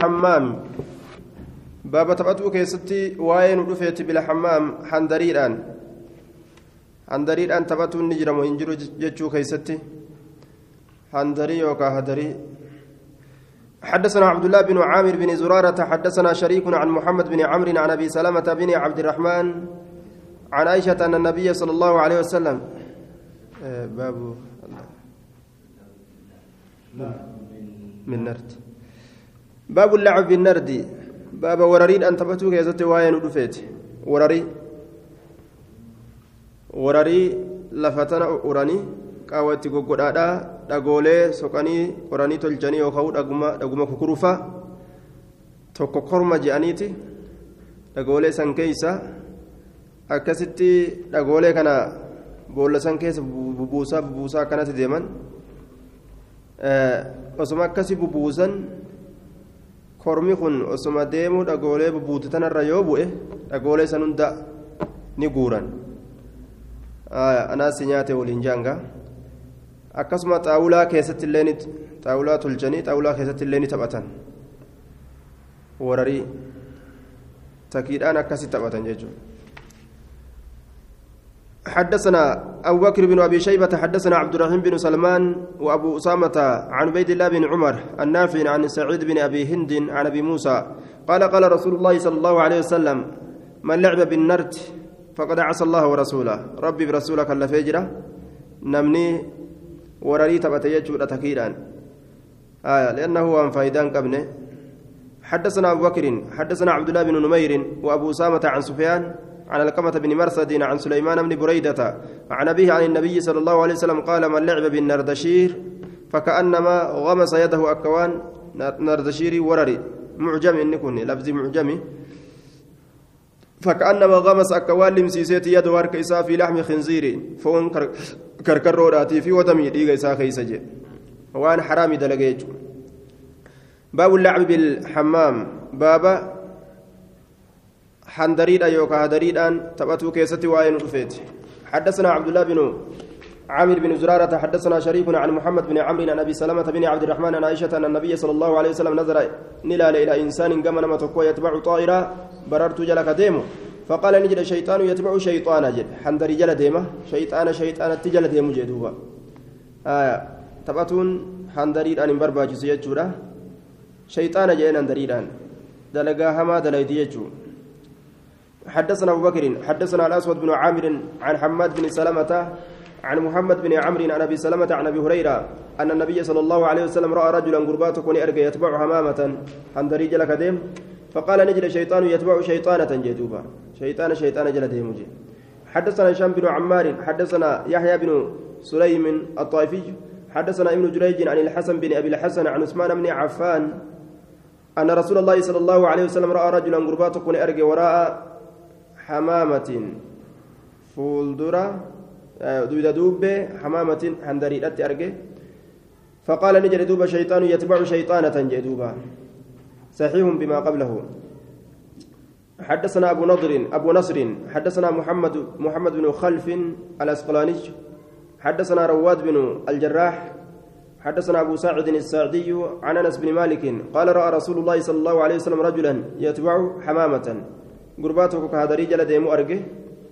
حمام. بابا تبتو كيستي واين ودفيت بلا حمام حندريران. حندريران تبتو نجرم وينجرو جتشو كيستي. حندري وكا هدري حدثنا عبد الله بن عامر بن زرارة حدثنا شريك عن محمد بن عمرو عن أبي سلمة بن عبد الرحمن عن عائشة أن النبي صلى الله عليه وسلم باب من نرد باب اللعب بالنرد باب وررين أن تبتو كيزت واين ودفيت ورري ورري لفتنا أوراني qaawwatti goggodhaadhaa dhagoolee soqanii qoranii tolchanii yookaan dhaguma kukurufa tokko korma je'aniiti dhagoolee san keeysa akkasitti dhagoolee kana boolla san keessa bubuusaa bubuusaa akkanatti deeman osoma akkasi bubuusan kormi kun osoma deemuu dhagoolee bubuute tanarra yoo bu'e dhagoolee san hunda ni guuran anaasi nyaate waliin jaangaa. akkasuma xaawulaa keessatti illee ni xaawulaa tolchanii xaawulaa keessatti illee ni taphatan wararii takiidhaan akkasi taphatan jechuudha حدثنا أبو بكر بن أبي شيبة حدثنا عبد الرحيم بن سلمان وأبو أسامة عن عبيد الله بن عمر النافع عن سعيد بن أبي هند عن أبي موسى. قال قال رسول الله صلى الله عليه وسلم من لعب بالنرد فقد عصى الله ورسوله. ربي برسولك اللفجرة نمني wararii taphate jechuudha takiidhaan آية لأنه هو فايدان قبله حدثنا أبو بكر حدثنا عبد الله بن نمير وأبو أسامة عن سفيان عن القمة بن مرثد عن سليمان بن بريدة عن أبيه عن النبي صلى الله عليه وسلم قال من لعب بالنردشير فكأنما غمس يده أكوان نردشيري ورري. معجم إنكن لفظ معجمي فكأنما غمس أكوان لمسيسيت يد إساء في لحم خنزير فون كركروداتي في ودمي ديغا إساء خيسجي وأن حرامي دلقيج باب اللعب بالحمام. بابا حندريدا يوكا هدريدان تبتو كيستي وين رفيت حدثنا عبد الله بن عامر بن زرارة حدثنا شريك عن محمد بن عمرو عن ابي سلمة بن عبد الرحمن عن عائشة ان النبي صلى الله عليه وسلم نظر نلال إلى انسان قام نما يتبع طائرا بررت جلك ديمو فقال نجد الشيطان يتبع شيطانا جد حندري جل ديمه شيطان شيطان تجل ديمو جدوبا آية تبتون حندري ان برباجي سيجورا شيطان جين حندريدان دلقا هما يجو حدثنا أبو بكر حدثنا الأسود بن عامر عن حماد بن سلمة عن محمد بن عمرو عن أبي سلمة عن أبي هريرة أن النبي صلى الله عليه وسلم رأى رجلا قربات كوني ارجى يتبع حمامة. حندري جل كديم فقال نجد الشيطان يتبع شيطانة جدوبا شيطان شيطان جل ديمجي حدثنا هشام بن عمار حدثنا يحيى بن سليم الطائفي حدثنا ابن جريج عن الحسن بن أبي الحسن عن عثمان بن عفان أن رسول الله صلى الله عليه وسلم رأى رجلا قربات كوني ارجى وراء حمامة فولدرة دويدا دوبة حمامة حندريدات أرجع فقال نجد دوبا شيطان يتبع شيطانة جدوبا صحيح بما قبله حدثنا أبو نضر أبو نصر حدثنا محمد محمد بن خلف الأسقلاني حدثنا رواد بن الجراح حدثنا أبو سعد السعدي عن أنس بن مالك قال رأى رسول الله صلى الله عليه وسلم رجلا يتبع حمامة قرباته كهدري جل ديمو أرجه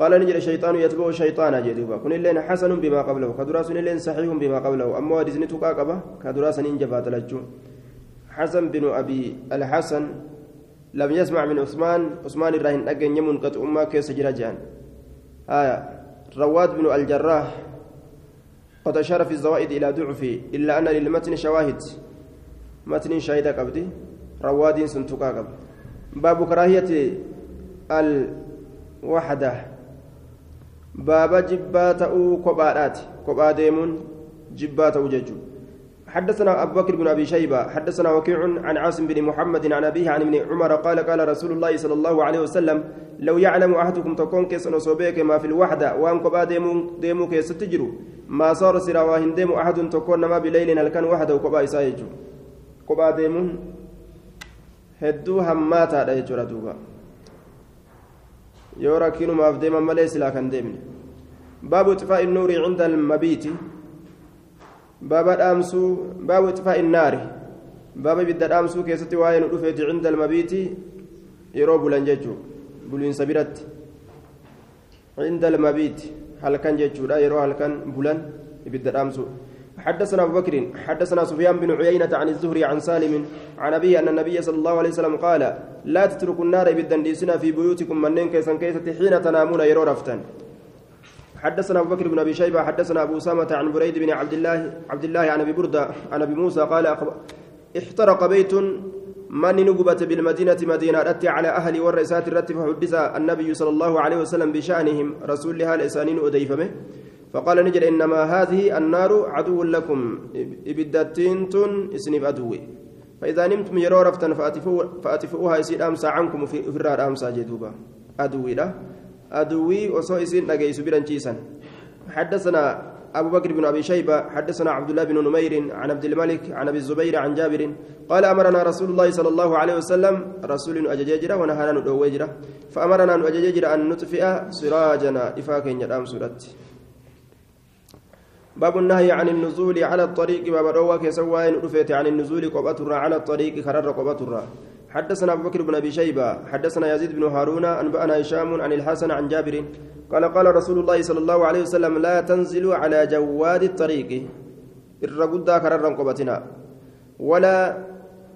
قال نجد الشيطان يتبع شيطانا جدوبا كن اللين حسن بما قبله كدراس اللين صحيح بما قبله أما ودزني تقاقبه كدراس إنجبات لجو حسن بن أبي الحسن لم يسمع من عثمان عثمان الرهن أجن يمن قد أما كيس جرجان آية رواد بن الجراح قد أشار في الزوائد إلى ضعفه إلا أن للمتن شواهد متن شاهد قبدي رواد سنتقا قبل باب كراهية الوحدة. باب جبات أو كبارات كبار ديمون جبات أو ججو. حدثنا أبو بكر بن أبي شيبة حدثنا وكيع عن عاصم بن محمد عن أبيه عن ابن عمر قال قال رسول الله صلى الله عليه وسلم لو يعلم أحدكم تكون كيس نصوبيك ما في الوحدة وأن كبا ديمو, ديمو كيس تجرو ما صار سرا واهن ديمو أحد تكون ما بليل هل كان وحده وكبا إسايجو. كبا ديمون هدو هماتا دا يجرى دوبا ما في ديما مليس لا كان ديمن باب اطفاء النور عند المبيت باب الأمس باب إطفاء النار baaba ibidda dhaamsuu keessatti waa'ee nu dhufeeti cinda almabiiti yeroo bulan jechuu buliinsa biratti cinda almabiiti halkan jechuudha yeroo halkan bulan ibidda dhaamsuu حدثنا أبو بكر حدثنا سفيان بن عيينة عن الزهري عن سالم عن أبيه أن النبي صلى الله عليه وسلم قال لا تتركوا النار بالدنديسنا في بيوتكم من كيسا كيسة حين تنامون يرو رفتن. حدثنا أبو بكر بن أبي شيبة حدثنا أبو أسامة عن بريد بن عبد الله عبد الله عن أبي بردة عن أبي موسى قال احترق بيت من نقبت بالمدينة مدينة أتي على أهل والرئيسات الرتب فحدث النبي صلى الله عليه وسلم بشأنهم رسول لها الإسانين أديفمه. فقال نجد إنما هذه النار عدو لكم. إبدتينتن إسنف أدوي. فإذا نمتم يرو رفتا فأتفؤوها يسير أمسى عنكم في فرار أمسى جدوبا أدوي لا. أدوي وصو إسين نجيس برنجيسا حدثنا أبو بكر بن أبي شيبة حدثنا عبد الله بن نمير عن عبد الملك عن أبي الزبير عن جابر. قال أمرنا رسول الله صلى الله عليه وسلم رسول أجججرة ونهانا ندوجرة. فأمرنا أن أجججر أن نطفئ سراجنا إفاكين يدام سورتي. باب النهي عن النزول على الطريق باب رواك سواين رفيت عن النزول قبطرة على الطريق كرر قبطرة حدثنا أبو بكر بن أبي شيبة حدثنا يزيد بن هارون أنبأنا هشام عن الحسن عن جابر قال قال رسول الله صلى الله عليه وسلم لا تنزلوا على جواد الطريق الرقود كرر قبتنا ولا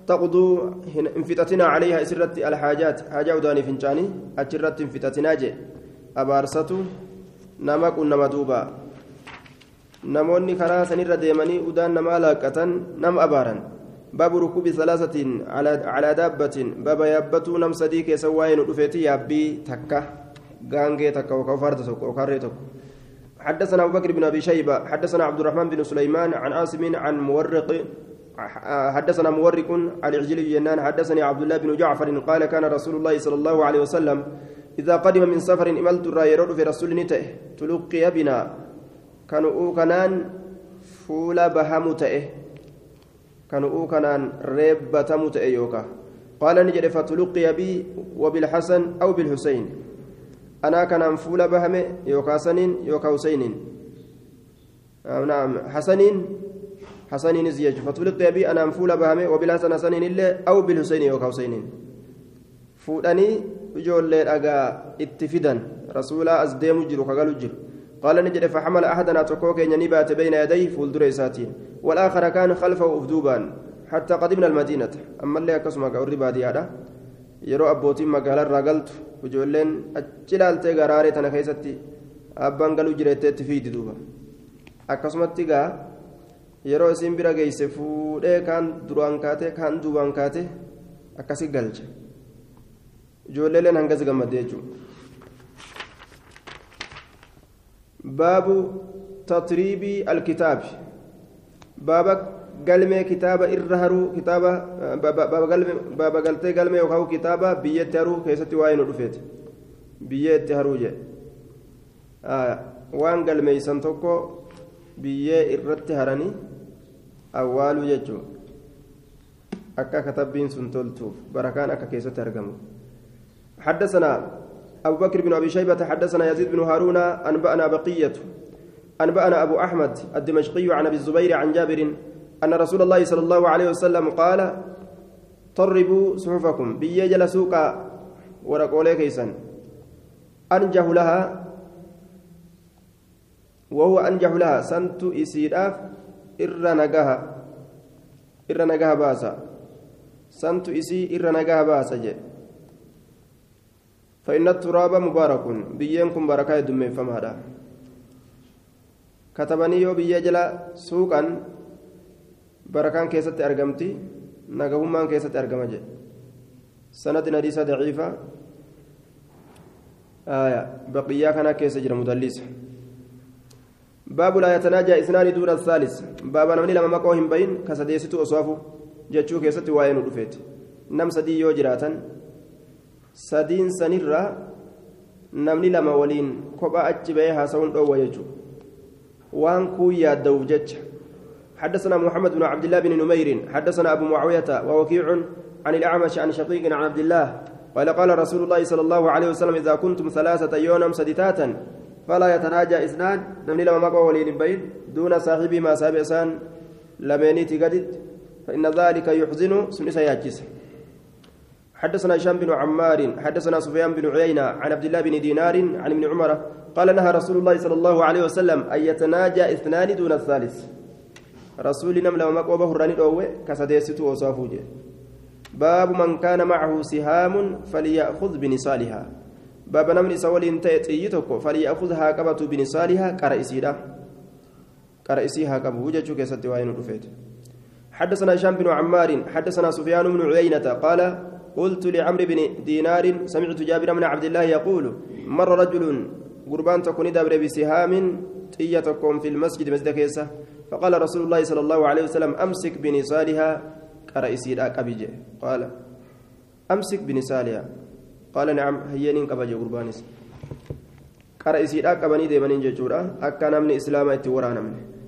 تقضوا انفتتنا عليها إسرت الحاجات حاجة وداني فنجاني أجرت انفتتنا جي أبارسة نمك نما دوبا namoonni karaa sanirra deemanii udaan namaa laaqqatan nam abaaran baabu rukubi salaasatiin calaa daabbatiin baaba yaabbatuu nam sadii keessa waa'ee nu dhufeeti yaabbii takka gaangee takka yookaan farda tokko yookaan ree tokko حدثنا أبو بكر بن أبي شيبة حدثنا عبد الرحمن بن سليمان عن عاصم عن مورق حدثنا مورق عن عجل جنان حدثني عبد الله بن جعفر قال كان رسول الله صلى الله عليه وسلم إذا قدم من سفر إملت الرايرود في رسول نته تلقي بنا kanu'uu kanaan fuula bahamu ta'e kanu'uu kanaan reebbatamu ta'e yookaa qaala ni jedhe fatuluqiya bii wabilxasan aw bilhuseyn anaa kanaan fuula bahame yookaa saniin yookaa huseyniin naam hasaniin hasaniinis jechu fatuluqiya bii anaan fuula bahame wabilxasan hasaniin illee aw bilhuseyni yookaa huseyniin fuudhanii ijoollee dhagaa itti fidan rasuulaa as deemu jiru kagalu jiru قال نجد فحمل أحدنا تكوك نبات بين يديه فولدر ساتين والآخر كان خلفه أفدوبا حتى قدمنا المدينة أما اللي أكسما قوري بادي هذا magaalaa irraa galtu ijoolleen achi laaltee garaaree tana keessatti abbaan galuu jireetteetti fiidi duuba akkasumatti gaa yeroo isiin bira geesse fuudhee kaan duraan kaate kaan duubaan kaate akkasi galcha ijoolleeleen hangas gammadde jechuudha. باب تطريب الكتاب. باب قلمي كتابة إرهرو كتابة باب قلمي باب قلتي قلمي وكاو كتابة بيت هرو كيستي واين رفيت. بيت هرو جي. آه وان قلمي سنتوكو بيه إرت هرني أوالو يجو أكا كتابين سنتولتوف بركان أكا كيستي أرقمو حدثنا أبو بكر بن أبي شيبة حدثنا يزيد بن هارون أنبأنا بقية أنبأنا أبو أحمد الدمشقي عن أبي الزبير عن جابر أن رسول الله صلى الله عليه وسلم قال طربوا صحفكم بيجل سوق ورقولي كيسا. أنجه لها وهو أنجح لها سنت إسيراف إر نجاها إر نجاها باسا سنت إسي إر نجاها باسا جي فإن التراب مبارك بينكم بركة دمين فمهدا. كتبني يو بيا جلا سوقا بركان كيست أرقمتي نقومان كيست أرقمجي سند نديسة ضعيفة. آية بقية كان كيس جرى مدلس باب لا يتناجى إثنان دون الثالث. باب نمني لما مقوهم بين كسديستو أصوافو جتشو كيست وين رفيت نم سدي يو جراتا sadiin sanirra namni lama waliin kophaa achi bahee haasawuun dhoowwa jechuudha. Waan kuun yaadda'uuf jecha. حدثنا محمد بن عبد الله بن نمير حدثنا أبو معاوية ووكيع عن الأعمش عن شقيق عن عبد الله قال قال رسول الله صلى الله عليه وسلم إذا كنتم ثلاثة يوما سدتاتا فلا يتناجى اثنان نمني لما مقوى ولين بين دون صاحبي ما سابع سان لمينيتي قدد فإن ذلك يحزن سنسا ياجس حدثنا هشام بن عمار حدثنا سفيان بن عيينة عن عبد الله بن دينار عن ابن عمر قال نهى رسول الله صلى الله عليه وسلم أن يتناجى اثنان دون الثالث. رسول نمل وما قوبه الراني دوه كسديستو وصافوجه. باب من كان معه سهام فليأخذ بنصالها. باب نمل سولين تيتيتك فليأخذها قبة بنصالها كرئيسيدا. كرئيسيها قبة وجهك وين رفيت. حدثنا هشام بن عمار حدثنا سفيان بن عيينة قال قلت لعمرو بن دينار سمعت جابر بن عبد الله يقول مر رجل قربان تكون دبر بسهام تيتكم في المسجد مسجد كيسة فقال رسول الله صلى الله عليه وسلم أمسك بنصالها كرئيسي أكبج قال أمسك بنصالها قال نعم هينين كبج قربانس كرئيسي أكبني ديمانين ججورا أكا من إسلام اتورانا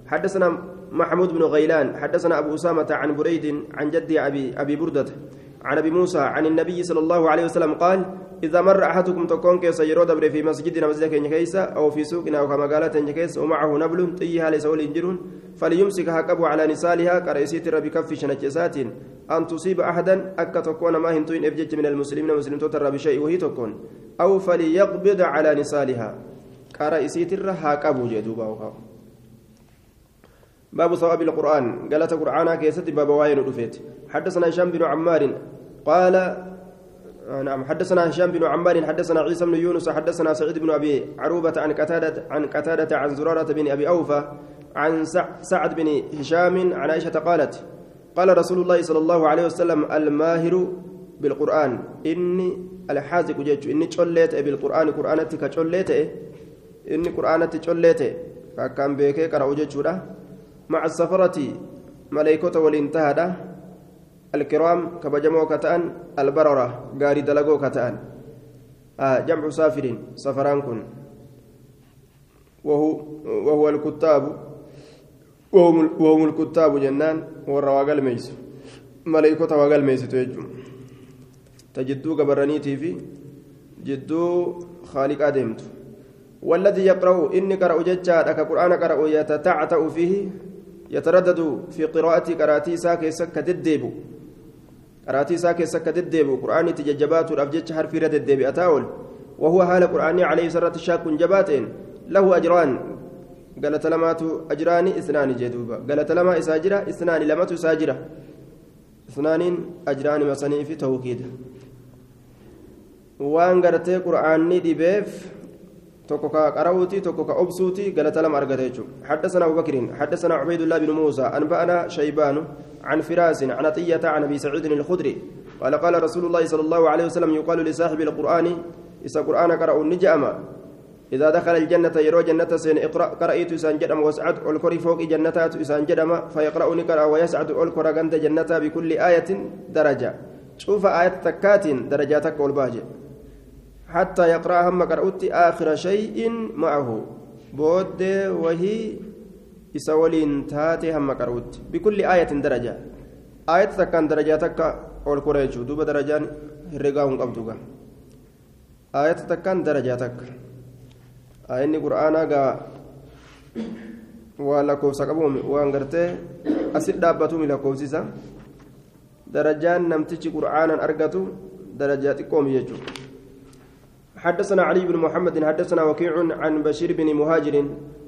حدثنا محمود بن غيلان حدثنا أبو أسامة عن بريد عن جدي أبي أبي بردة عن أبي موسى عن النبي صلى الله عليه وسلم قال إذا مر أحدكم تكون كيس يرو دبر في مسجدنا مسجد كيسا أو في سوقنا أو كما قالت كيس ومعه نبل طيها ليس ولنجرون فليمسك هكب على نسالها كرئيسيت ربي كف شنجسات أن تصيب احدا اكا تكون ما هنتوين ابجج من المسلمين مسلم تتر بشيء وهي تكون أو فليقبض على نسالها كرئيسيت هكب جدوبا باب ثواب القرآن. قالت قرآن كيست باب واين حدثنا هشام بن عمار قال آه، نعم حدثنا هشام بن عمار حدثنا عيسى بن يونس حدثنا سعيد بن أبي عروبة عن قتادة عن قتادة عن زرارة بن أبي أوفى عن سعد بن هشام عن عائشة قالت قال رسول الله صلى الله عليه وسلم الماهر بالقرآن. إني الحازق جيتش إني تشوليت بالقرآن قرانتك تشوليت إني قرآنتي تشوليت فكان قرأوا جيتشودا مع السفرة ملائكة والانتهى الكرام كبجمو كتأن البررة غاري دلقو كتأن. آه جمع سافر سفران كن. وهو وهو الكتاب وهم, وهم الكتاب جنان والرواقل ميس. ملائكة واقل ميس تيجم تجدو قبرانيتي في جدو خالق أدمت. والذي يقرأ إني قرأ ججاد أكا قرآن قرأ يتتعتأ فيه يتردد في قراءة قراتي ساكي سكة الديبو قراتي ساكي سكة الديب قرآن تججبات الأبجج حرف رد الديب أتاول وهو حال قرآن عليه سرة شاك جباتين له أجران قالت لمات أجران اثنان جدوبا قالت لما إساجرة اثنان لمات ساجرة اثنان أجران مسني في توكيد waan gartee qur'aanni dhibeef tokko ka qarawuti tokko ka obsuuti galata lama argata jechuudha. حدثنا أبو بكر حدثنا عبيد الله بن موسى أنبأنا شيبان عن فراس عن عطية عن أبي سعيد الخدري قال قال رسول الله صلى الله عليه وسلم يقال لصاحب القرآن إذا قرآن قرأ النجأم إذا دخل الجنة يرى جنة سين اقرأ قرأيت إسان جدم واسعد الكري فوق جنتات إسان جدم فيقرأ نقرأ ويسعد الكرة جنة بكل آية درجة شوف آية تكات درجاتك والباجئ حتى يقرأ هم قرأت آخر شيء معه بود وهي إسولين تاتي هم قرأت بكل آية درجة آية تكان درجة تكا أول كوريجو دوب درجان هرقاهم قبضوغا آية تكان درجة تك آية قرآنا قا waan lakkoofsa qabuun waan gartee asit dhaabbatu lakkoofsisa darajaan namtichi qur'aanan argatu darajaa xiqqoomi jechuudha حدثنا علي بن محمد حدثنا وكيع عن بشير بن مهاجر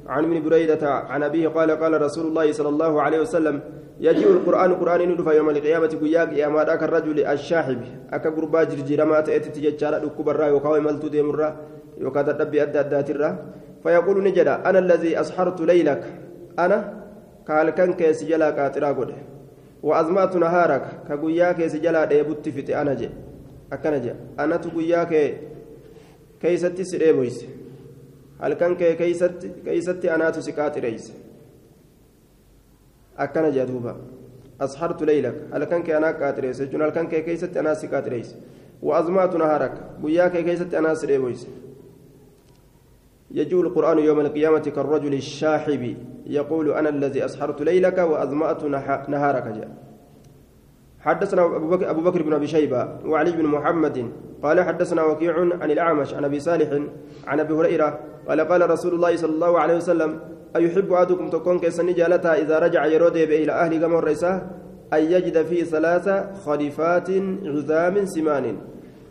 عن ابن بريدة عن أبيه قال قال رسول الله صلى الله عليه وسلم يجيء القرآن قرآن ندفع يوم القيامة قياك يا ماذاك الرجل الشاحب أكا قربا جرجير ما تأتي تججارة لكبرا يوكاوي ملتو ديمرا يوكا تدبي أدى أداترا فيقول نجدا أنا الذي أسحرت ليلك أنا قال كان كيس جلا كاترا قد وأزمأت نهارك كقياك سجلا ديبت فتي أنا جي أكنا جي أنا تقياك keeysatti si dheeboyse halkan kee keeysatti anaatu si qaaxireyse akkana jea duuba ashartu leylak halkan kee anaa qaaxireyse jechuun halkan kee keeysatti anaa si qaaxireyse وأزمات نهارك بياك كيست أنا سريبويس يجوء القرآن يوم القيامة كالرجل الشاحب يقول أنا الذي أسحرت ليلك وأظمأت نهارك جاء حدثنا أبو بكر بن أبي شيبة وعلي بن محمد قال حدثنا وكيع عن الأعمش عن أبي صالح عن أبي هريرة قال قال رسول الله صلى الله عليه وسلم أيحب أحدكم تكون كيسني جالتها إذا رجع يرود إلى أهل قمر ريساه أن يجد فيه ثلاث خليفات عظام سمان.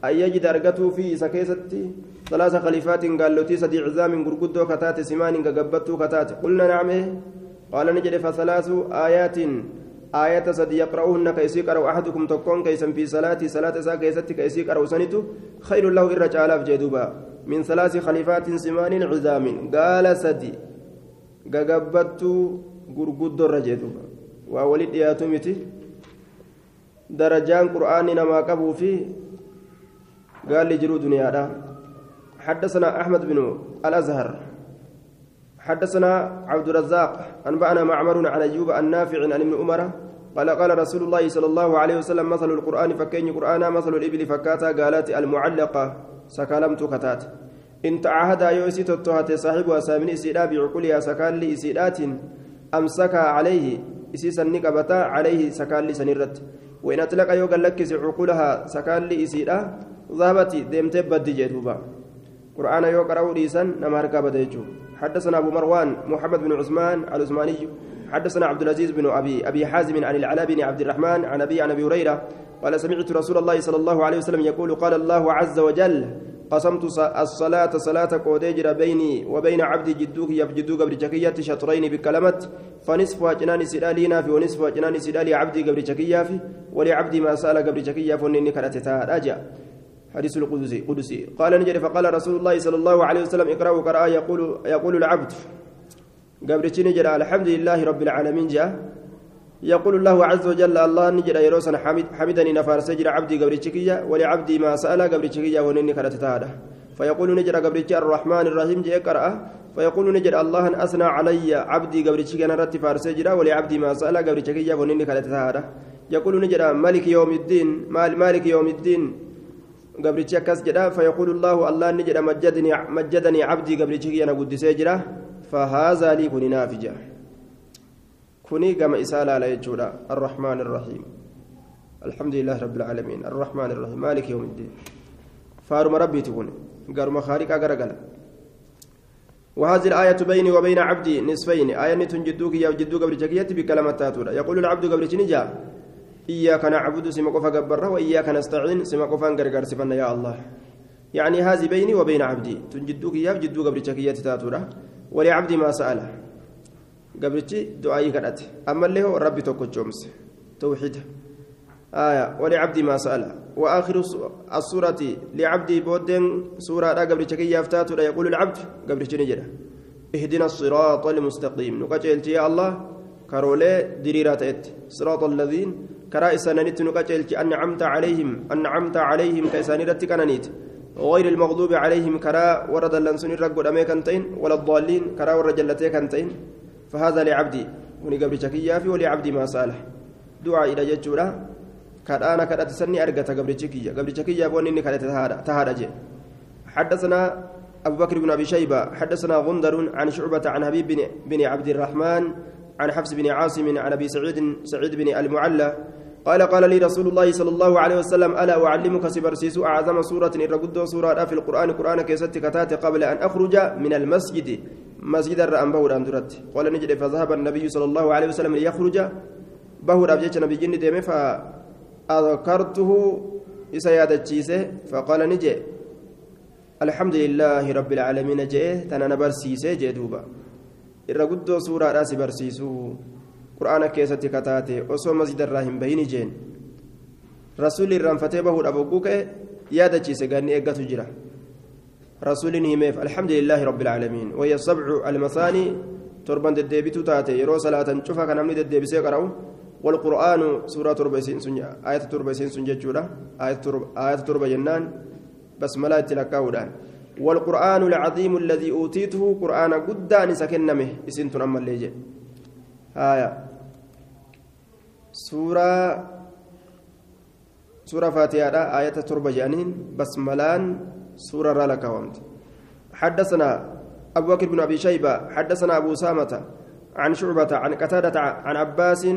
أن يجد أرقته فيه سكيستي ثلاث خليفات قال له تيسدي عظام قرقدو كتات سمان قبتو كتات. قلنا نعم. قال نجد فثلاث آيات آية سدي يقرؤهن كيسي قرأ أحدكم تكون كيسا في صلاة صلاة سا كيستي كيسي قرأ سنتو خير له إرجع آلاف جدوبا. من ثلاث خليفات سمان عظام. قال سدي قبتو قرقدو الرجدوبا وولد ياتمتي درجان قرآن نما قبو في قال لي جرو دنيا حدثنا أحمد بن الأزهر. حدثنا عبد الرزاق أنبأنا معمر عن أيوب النافع عن ابن عمر قال قال رسول الله صلى الله عليه وسلم مثل القرآن فكين قرآن مثل الإبل فكاتا قالت المعلقة سكالمت كتات. إن تعهد يوسي تتوهت صاحبها سامن إسيدا بعقولها سكال لإسيدات أمسكها عليه إسيسا نقبتا عليه سكال لسنرت وإن أطلق يوغا لكس عقولها سكال لإسيدا ذهبت ديمت بدي جدوبا قرآن يوغا روديسا نمار كابتا حدثنا أبو مروان محمد بن عثمان العثماني حدثنا عبد العزيز بن أبي أبي حازم عن العلاء بن عبد الرحمن عن أبي عن أبي هريرة قال سمعت رسول الله صلى الله عليه وسلم يقول قال الله عز وجل قسمت الصلاة صلاة قوديجر بيني وبين عبدي جدوك يفجدوك برجكية شطرين بكلمة فنصف أجنان سلالينا في ونصف أجنان سلالي عبدي قبل في ولعبدي ما سأل قبل جكية فنني كانت تهاجا حديث القدسي قدسي. قال نجري فقال رسول الله صلى الله عليه وسلم اقرأوا قرأ يقول يقول العبد. قبل نجري الحمد لله رب العالمين جاء. يقول الله عز وجل الله نجد يروسنا حمد حمدني نفار سجر عبدي قبل تشكية ولعبدي ما سأل قبل تشكية ونني كانت تهاده فيقول نجد قبل الرحمن الرحيم جاء قرأ فيقول نجد الله أثنى علي عبدي قبل تشكية نرت فارسجرا ولعبدي ما سأل قبل تشكية ونني كانت تهاده يقول نجد مالك يوم الدين مال مالك يوم الدين قبل تشكس جدا فيقول الله الله نجد مجدني مجدني عبدي قبل تشكية نقد سجرا فهذا لي كن نافجه كوني كما إسالة على يجودا الرحمن الرحيم الحمد لله رب العالمين الرحمن الرحيم مالك يوم الدين فارم ربي تكون قال مخارق أقرقل وهذه الآية بيني وبين عبدي نصفين آية تنجدوك يا جدوك برجكية بكلمة تاتورا يقول العبد قبل نجا إياك نعبد سما قفا قبره وإياك نستعين سما قفا قرقر سفنا يا الله. يعني هذه بيني وبين عبدي. تنجدوك يا جدوك برجكية تاتورا ولعبدي ما سأله. قبلتي دعائي كانت. أما اللي هو ربي توكو جومس. توحيد. آية. ولعبدي ما سأل وآخر السورة لعبدي بودن سورة قبل تكي يفتات يقول العبد قبل نجرة. اهدنا الصراط المستقيم. نقاتل يا الله. كرولي دريرات ات صراط الذين كرائس ننت نقاتل أنعمت عليهم أنعمت عليهم كيسانيرت كنانيت غير المغضوب عليهم كرا ورد اللنسون الرقود أميكنتين ولا الضالين كرا ورد جلتين كنتين فهذا لعبدي وني قبل شكيا في ولعبدي ما صالح دعاء إلى ججورة كان أنا كان أتسني أرجع قبل شكيا قبل شكيا بوني تهارا تهارا جي حدثنا أبو بكر بن أبي شيبة حدثنا غندر عن شعبة عن حبيب بن, بن عبد الرحمن عن حفص بن عاصم عن أبي سعيد سعيد بن المعلى قال قال لي رسول الله صلى الله عليه وسلم ألا أعلمك سبرسيس أعظم سورة إن سورة في القرآن قرآن كيست كتات قبل أن أخرج من المسجد. مسجد الرأم بهور أندرت. قال نجد فذهب النبي صلى الله عليه وسلم ليخرج. بهور أبجيت نبي جن ديمه فأذكرته إسيادة فقال نجي الحمد لله رب العالمين جئ تنا نبرسيسه جدوبا irra guddoo suuraadhaa si barsiisuu qur'aana keessatti kataate osoo masjida irraa hin bahini jeen. Rasuulli irraanfatee bahuudhaaf hogguu ka'e yaadachiise ganni eeggatu jira. الحمد لله رب العالمين وهي السبع المثاني تربان دديبتو تاتي يرو صلاة شوفها كان أمني دديبسي قرأو والقرآن سورة تربيسين سنجا آية تربيسين سنجا جولا آية ترب آية تربة جنان بس ملا تلكاودان والقرآن العظيم الذي أوتيته قرآن قدان سكنمه اسنت أما الليجي آية سورة فاتحة آية تربة جانين بس ملان سورة رالك ومت حدثنا أبو بكر بن أبي شيبة حدثنا أبو سامة عن شعبة عن قتادة عن عباس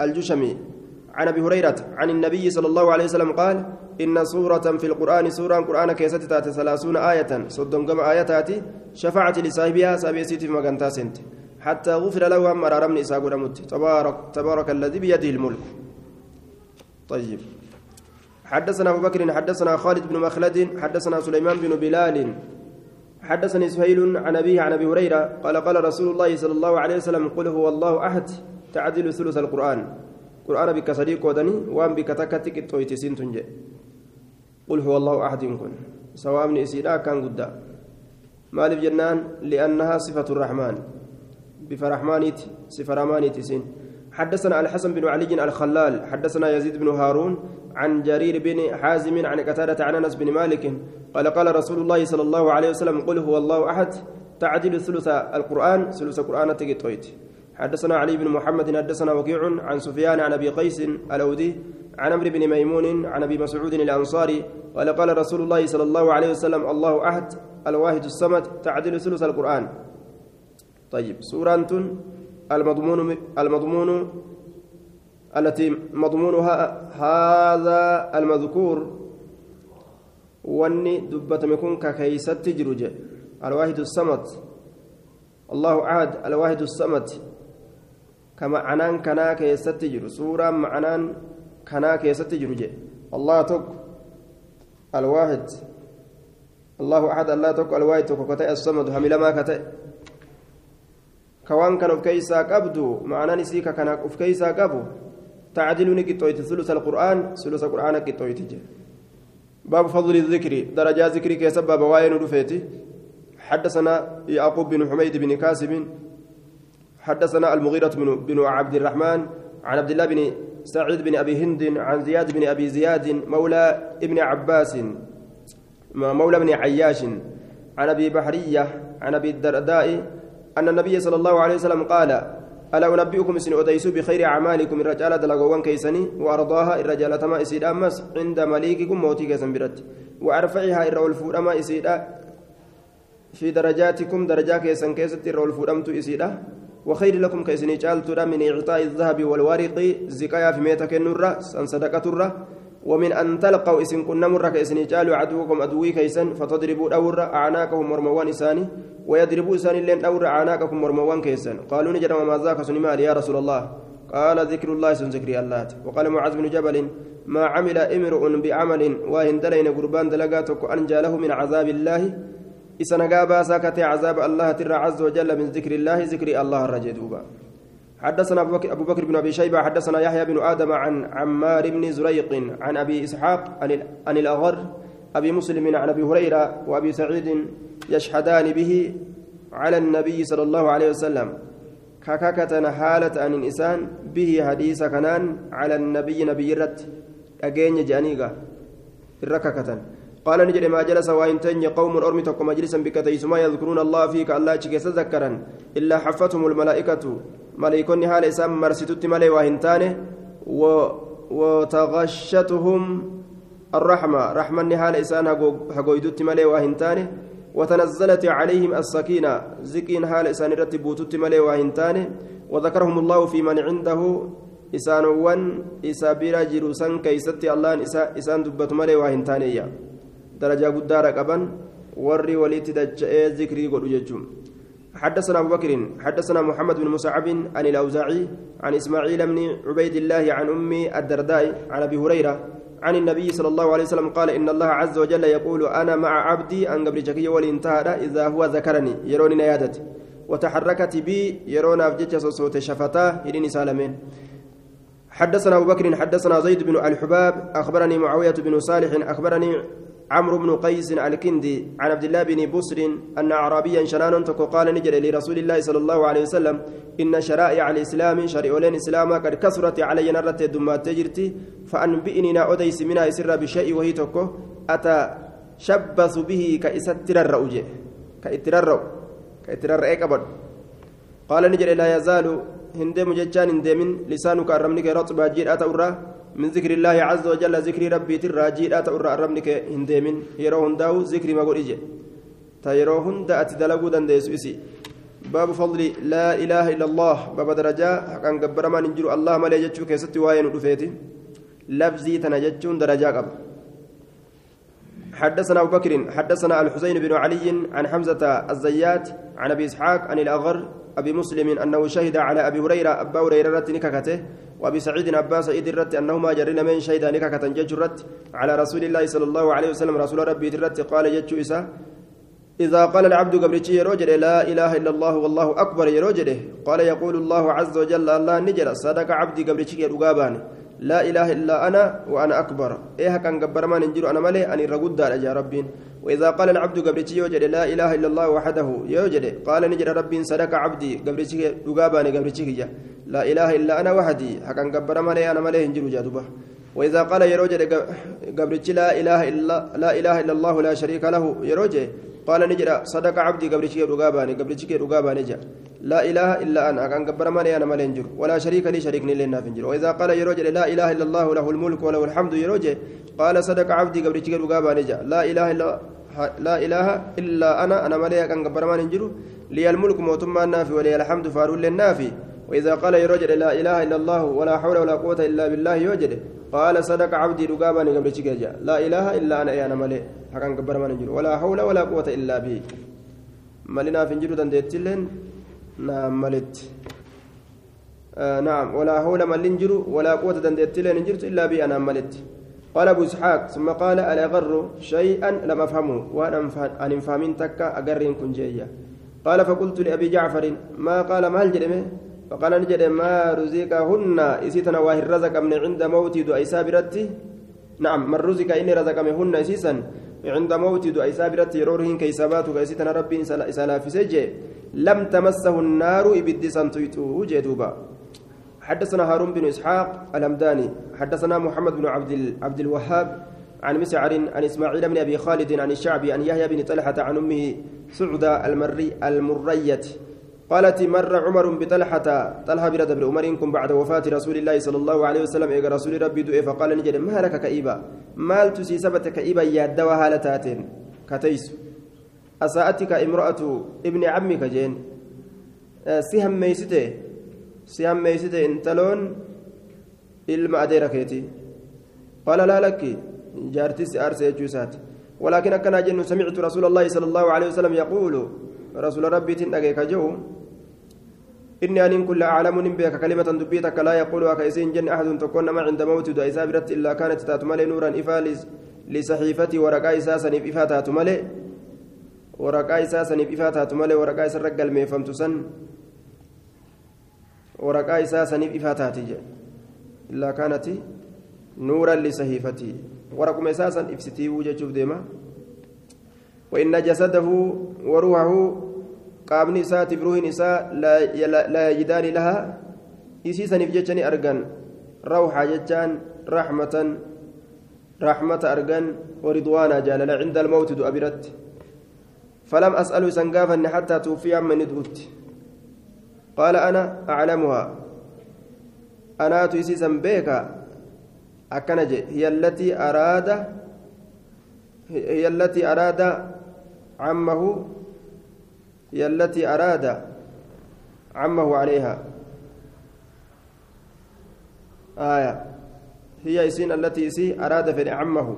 الجشمي عن أبي هريرة عن النبي صلى الله عليه وسلم قال إن سورة في القرآن سورة قرآن كيست تاتي ثلاثون آية صدم كما آيات شفاعة لصاحبها سابيسيت في مكان حتى غفر له أمر رمني إساق تبارك تبارك الذي بيده الملك. طيب. حدثنا أبو بكر حدثنا خالد بن مخلد حدثنا سليمان بن بلال حدثني سهيل عن أبيه عن أبي هريرة قال قال رسول الله صلى الله عليه وسلم قل هو الله أحد تعدل ثلث القرآن. قرآن بك صديق ودني وان بك تكتك تويتسين تنجي قل هو الله أحد كن. سواء من إسيرا كان قد مالف جنان لأنها صفة الرحمن. بفرحمانيت صفة رحمانيت سين حدثنا الحسن بن علي الخلال حدثنا يزيد بن هارون عن جرير بن حازم عن قتادة عن أنس بن مالك قال قال رسول الله صلى الله عليه وسلم قل هو الله أحد تعدل ثلث القرآن ثلث القرآن تجد حدثنا علي بن محمد حدثنا وكيع عن سفيان عن أبي قيس الأودي عن عمرو بن ميمون عن أبي مسعود الأنصاري قال قال رسول الله صلى الله عليه وسلم الله أحد الواحد الصمد تعدل ثلث القرآن. طيب سورة المضمون المضمون التي مضمونها هذا المذكور. واني دبت مكون ككيست تجرج الواحد الصمد. الله عاد الواحد الصمد. كما عنان كنا كيست تجر سورة معنان كنا كيست تجرج الله تك الواحد. الله أحد الله تك الواحد تك كتئ الصمد هملا ما كتئ. كوان كان في كيسا قبدو معنى نسيك كان في كيسا قبو. تعدل نكتويت ثلث القرآن ثلث القرآن كتويت باب فضل الذكر درجة ذكر كيسب باب واين رفيتي حدثنا يعقوب بن حميد بن كاسب. حدثنا المغيرة بن عبد الرحمن عن عبد الله بن سعيد بن أبي هند عن زياد بن أبي زياد مولى ابن عباس مولى بن عياش عن أبي بحرية عن أبي الدرداء أن النبي صلى الله عليه وسلم قال ألا أنبئكم إسن أديسوا بخير أعمالكم؟ الرجال دلقوان كيسني وأرضاها الرجال تما إسيد أمس عند مليككم موتي كيسن برت وأرفعها إرى الفورما إسيد. في درجاتكم درجة كيسن كيست إرى الفورمت إسيد. وخير لكم كيسني جالت من إعطاء الذهب والورق زكايا في ميتك النرة صدقة الرة. ومن أن تلقوا إسن كنا مرة كإسن جالوا عدوكم أدوي كيسن فتضربوا دورة أعناقهم مرموان إساني ويضربوا إساني لين دورة أعناقكم مرموان كيسن. قالوا نجد ما ذاك سنمال يا رسول الله. قال ذكر الله سن ذكر الله. وقال معاذ بن جبل ما عمل امرؤ بعمل وهندلين قربان دلقاتك أنجى له من عذاب الله؟ إسنقابا ساكت عذاب الله ترى عز وجل من ذكر الله ذكر الله الرجدوبا حدثنا أبو بكر بن أبي شيبة حدثنا يحيى بن آدم عن عمار بن زريق عن أبي إسحاق عن الأغر أبي مسلم عن أبي هريرة وأبي سعيد يشهدان به على النبي صلى الله عليه وسلم. كككة حالة أن الإنسان به حديث كنان على النبي نبي رت أجين جانيغا الرككة قال نجد ما جلس وإن تني قوم أرمتكم مجلسا بك تيسما يذكرون الله فيك الله تذكرا إلا حفتهم الملائكة ملائكوني حال إسام مرستت ملي وهنتانه وتغشتهم الرحمة. رحمة حال إسان هقويدت ملي وهنتانه وتنزلت عليهم السكينة. زكين حال إسان رتبوتت ملي وهنتانه وذكرهم الله في من عنده isaanowwan isa bira jiru san keeysatti allahan isaan dubbatu malee waa hin taaneeyya darajaa guddaadha qaban warri walitti dacha'ee zikrii حدثنا أبو بكر حدثنا محمد بن مصعب عن الأوزاعي عن إسماعيل بن عبيد الله عن أم الدرداء عن أبي هريرة عن النبي صلى الله عليه وسلم قال إن الله عز وجل يقول أنا مع عبدي أن قبل شكي والانتهى إذا هو ذكرني يروني نيادت وتحركت بي يرون أفجج صوت شفتاه إليني سالمين. حدثنا أبو بكر حدثنا زيد بن الحباب أخبرني معاوية بن صالح أخبرني عمرو بن قيس الكندي عن عبد الله بن بصر أن أعرابيا شنان قال نجر لرسول الله صلى الله عليه وسلم إن شرائع الإسلام شريعين إسلام قد كثرت علي نرت دمات تجرتي فأنبئني أديس منها سر بشيء وهي تكو أتشبث به كإستر الرؤج كإتر كإتر أبد. قال نجر لا يزال هندم ججان هندم لسانك أرمنك رطبا جير أتورا من ذكر الله عز وجل ذكر ربي تراجيل أتورا أرمنك هندم يرو هنداو ذكر ما قل إجي تيرو هند أتدلقو دنديس إسي باب فضل لا إله إلا الله. باب درجة. حقا قبر ما ننجر الله ما ليجتشو كيست واين رفيتي لفظي تنجتشون درجة قبل حدثنا أبو بكر حدثنا الحسين بن علي عن حمزة الزيات عن أبي إسحاق عن الأغر أبي مسلم أنه شهد على أبي هريرة أبا هريرة نككته وأبي سعيد عباس سعيد الرت أنهما جرين من شهيدا نكا كتنجج الرت على رسول الله صلى الله عليه وسلم. رسول ربي الرت قال جتشو إسا إذا قال العبد قبرتي يروجد لا إله إلا الله والله أكبر يروجد قال يقول الله عز وجل الله نجر صدق عبدي قبرتي يروغابان لا إله إلا أنا وأنا أكبر. إيه كان قبر ما ننجر أنا ملي أني رقود يا ربين. وإذا قال العبد قبرتي يوجد لا إله إلا الله وحده يوجد. قال نجر ربي صدق عبدي قبرتي يروغابان قبرتي لا إله إلا أنا وحدي. حكا قبر ما أنا ملي هنجر جادوبه وإذا قال يروجد قبرتي لا إله إلا لا إله إلا الله لا شريك له يروجد. قال نجرا صدق عبدي رغاباني قبرتي رغاباني جا لا اله الا أنا كان قبر مالي انجر ولا شريك لي شريكني لنا فنجر واذا قال يروج لا اله الا الله له الملك وله الحمد يروج قال صدق عبدي رغاباني جا لا اله الا لا اله الا أنا أنا مالي كان قبر مالي انجر لي الملك موتما النافي ولي الحمد فارول للنافي وإذا قال يروج لا إله إلا الله ولا حول ولا قوة إلا بالله يوجد قال صدق عبدي رقاباني قبل شيء لا إله إلا أنا يا مالي حقا قبر ما نجر ولا حول ولا قوة إلا به مالنا في نجر دندتلن نعم ملت آه نعم. ولا حول ما نجر ولا قوة دندتلن نجرت إلا بي أنا ملت قال أبو إسحاق ثم قال ألا غر شيئا لم أفهمه. وأنا أن فهمين تكا أقرين كن جيا قال فقلت لأبي جعفر ما قال ما هل جرمه؟ فقال نجد ما رزقهن. إسيتنا واهر رزق من عند موت دعي سابرتي نعم من رزق إني رزق منهن إسيسا عند موت دعي سابرتي يرورهن كيسابات إسيتنا ربي إسالا في سجي. لم تمسه النار إبد سنتيتو جدوبا حدثنا هارون بن إسحاق الهمداني حدثنا محمد بن عبد عبد الوهاب عن مسعر عن إسماعيل بن أبي خالد عن الشعبي عن يحيى بن طلحة عن أمه سعدة المري المرية. قالت مر عمر بطلحة طلحة برد بن عمركم بعد وفاة رسول الله صلى الله عليه وسلم إيقى رسول ربي دوئي فقال نجد ما لك كئيبا؟ مال تسي سبت كئيبا يادوا هالتاتين؟ كتيس. أساءتك امرأة ابن عمك جين؟ سهم ميسته سهم ميسته انتلون keeti qaala laa lakki jaartis aarsa jechuu isaati ولكن أكنا جن سمعت رسول الله صلى الله عليه وسلم يقول رسول ربي تنأجي كجو إني أن كل أعلم بك كلمة دبيتك لا يقولها كيسين جن أحد تكون ما عند موت دعيسا برت إلا كانت تاتملي نورا إفا لصحيفتي ورقا إساسا إفا تاتملي ورقا إساسا إفا تاتملي ورقا إسا رقل ميفمت سن ورقا إساسا إفا تاتي إلا كانت نورا لصحيفتي ورقم إساسا إفستي وجه ديما. وإن جسده وروحه qaamni isaatiif ruuhin isaa laa yajidaani lahaa isiisaniif jechani argan rawxa jechaan raxmatan raxmata argan waridwaana jaalala cinda almawti du'a biratti فلم أسأل سنقافا حتى توفي من ندوت قال أنا أعلمها أنا تيسيسا بيكا أكنج هي التي أراد هي التي أراد عمه هي التي أراد عمه عليها. آية. هي إسين التي إسي أراد في عمه.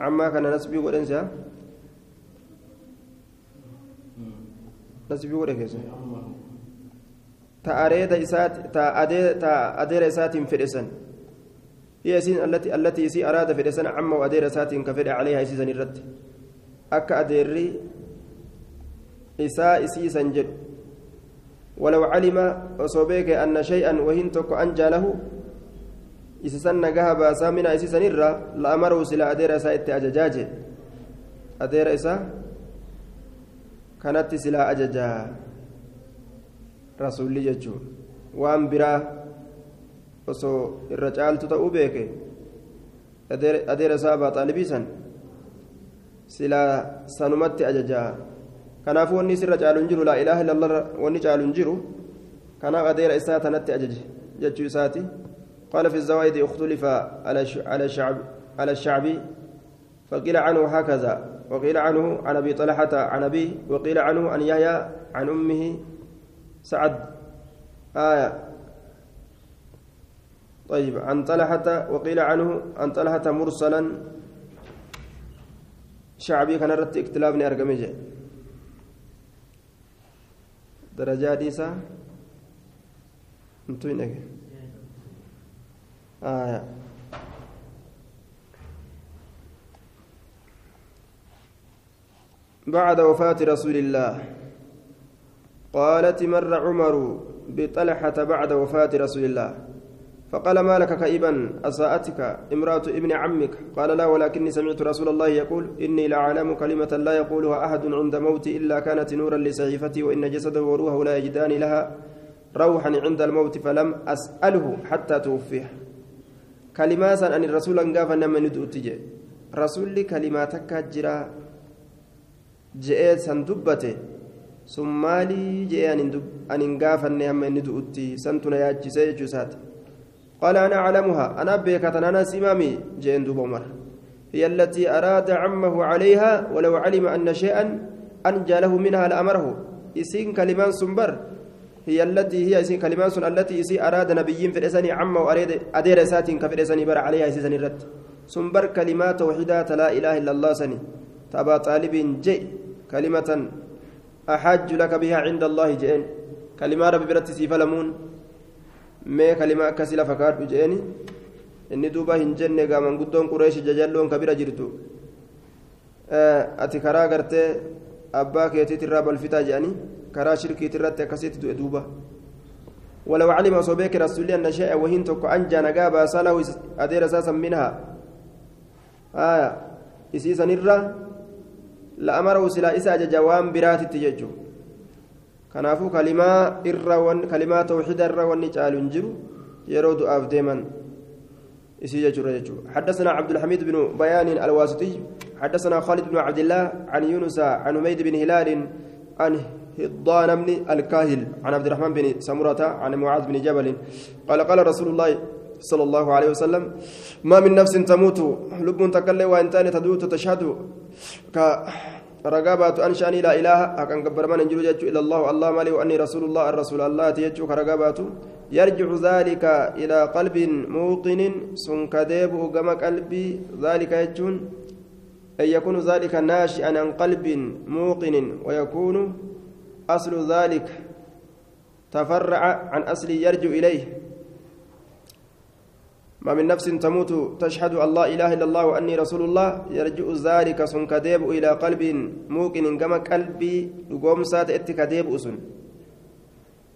عما كان نسبي ولنسى نسبي ولنسى تأريد إسات تأدير إسات فرسن هي إسين التي التي إسي أراد فرسن عمه وأدير إسات كفر عليها إسيسن الرد. أكا أديري isaa isiisan jedhu. ولو علم وصوبيك أن شيئا وهن تك أنجى له إسسن نجاها باسا من إسسن الرا لأمره سلا أدير إسا إتي أججاج أدير إسا كانت سلا أججا رسول ججو وأن برا irra caaltu ta'uu beeke adeera isaa abaa xaalibiisan silaa sanumatti ajajaa. Kanaafuu wanni sirra caalu hin jiru laa ilaaha illallah wanni caalu hin jiru kanaaf adeera isaa tanatti ajaje jechuu isaati. قال في الزوائد اختلف على على الشعب على الشعبي فقيل عنه هكذا وقيل عنه عن ابي طلحه عن ابي وقيل عنه عن يحيى عن امه سعد آية طيب عن طلحة وقيل عنه عن طلحة مرسلا شعبي كان رت اختلاف أرقمجه درجات إسا انتو آه. بعد وفاة رسول الله قالت مر عمر بطلحة بعد وفاة رسول الله. فقال ما لك كئيبا؟ أساءتك امرأة ابن عمك. قال لا ولكني سمعت رسول الله يقول إني لأعلم كلمة لا يقولها أحد عند موتي إلا كانت نورا لسعيفتي وإن جسده وروحه لا يجدان لها روحا عند الموت فلم أسأله حتى توفيه. كلمات أن الرسول أنقاف نما ندؤتي رسول كلماتك جرا جئت سندبته jee an hin gaafanne hamma inni du'utti santuna yaachise jechuusaati قال أنا أعلمها. أنا بيكة أنا سمامي جين دوب عمر. هي التي أراد عمه عليها ولو علم أن شيئا أنجى له منها لأمره. إسين كلمان سنبر. هي التي هي إسين كلمان سن التي إسي أراد نبيين في الإساني عمه وأريد أدير ساتين كفي الإساني بر عليها إسي الرد سنبر كلمات وحدة لا إله إلا الله سني. تبا طالب جي كلمة أحج لك بها عند الله جئن. كلمة ربي برت سيفلمون. Mee kalima akkasii lafa kaadhu jeeni inni duuba hin jenne gaa manguddoon qureeshi jajalloon kabira jirtu ati karaa gartee abbaa keetiitirraa balfitaa jedhanii karaa shirkiitirratti akkasitti du'e duuba ولو علم صبيك رسول أن شيء وهين تك أنجى نجا باسله أدير أساسا منها آية إسيسا نرى لأمره سلا إسا جوام برات التججو kanaafuu kalimaa irra kalimaa tawxiida irra wanni caalu hin jiru yeroo du'aaf deeman isii jechuudha jechuudha حدثنا عبد الحميد بن بيان الواسطي حدثنا خالد بن عبد الله عن يونس عن حميد بن هلال عن هضان بن الكاهل عن عبد الرحمن بن سمرة عن معاذ بن جبل قال قال رسول الله صلى الله عليه وسلم ما من نفس تموت لب تكلم وإن تدوت تشهد رقابات أنشأني لا إله أكن قبر من انجلو جاتشو إلا الله الله مالي وأني رسول الله الرسول الله تيجو كرقابات يرجع ذلك إلى قلب موطن سن كذب وقم قلبي ذلك يجون. أن يكون ذلك ناشئا عن قلب موقن ويكون أصل ذلك تفرع عن أصل يرجع إليه. ما من نفس تموت تشهد الله إله إلا الله وأني رسول الله يرجع ذلك سن إلى قلب موقن كما قلبي لقوم سات اتكديب أسن.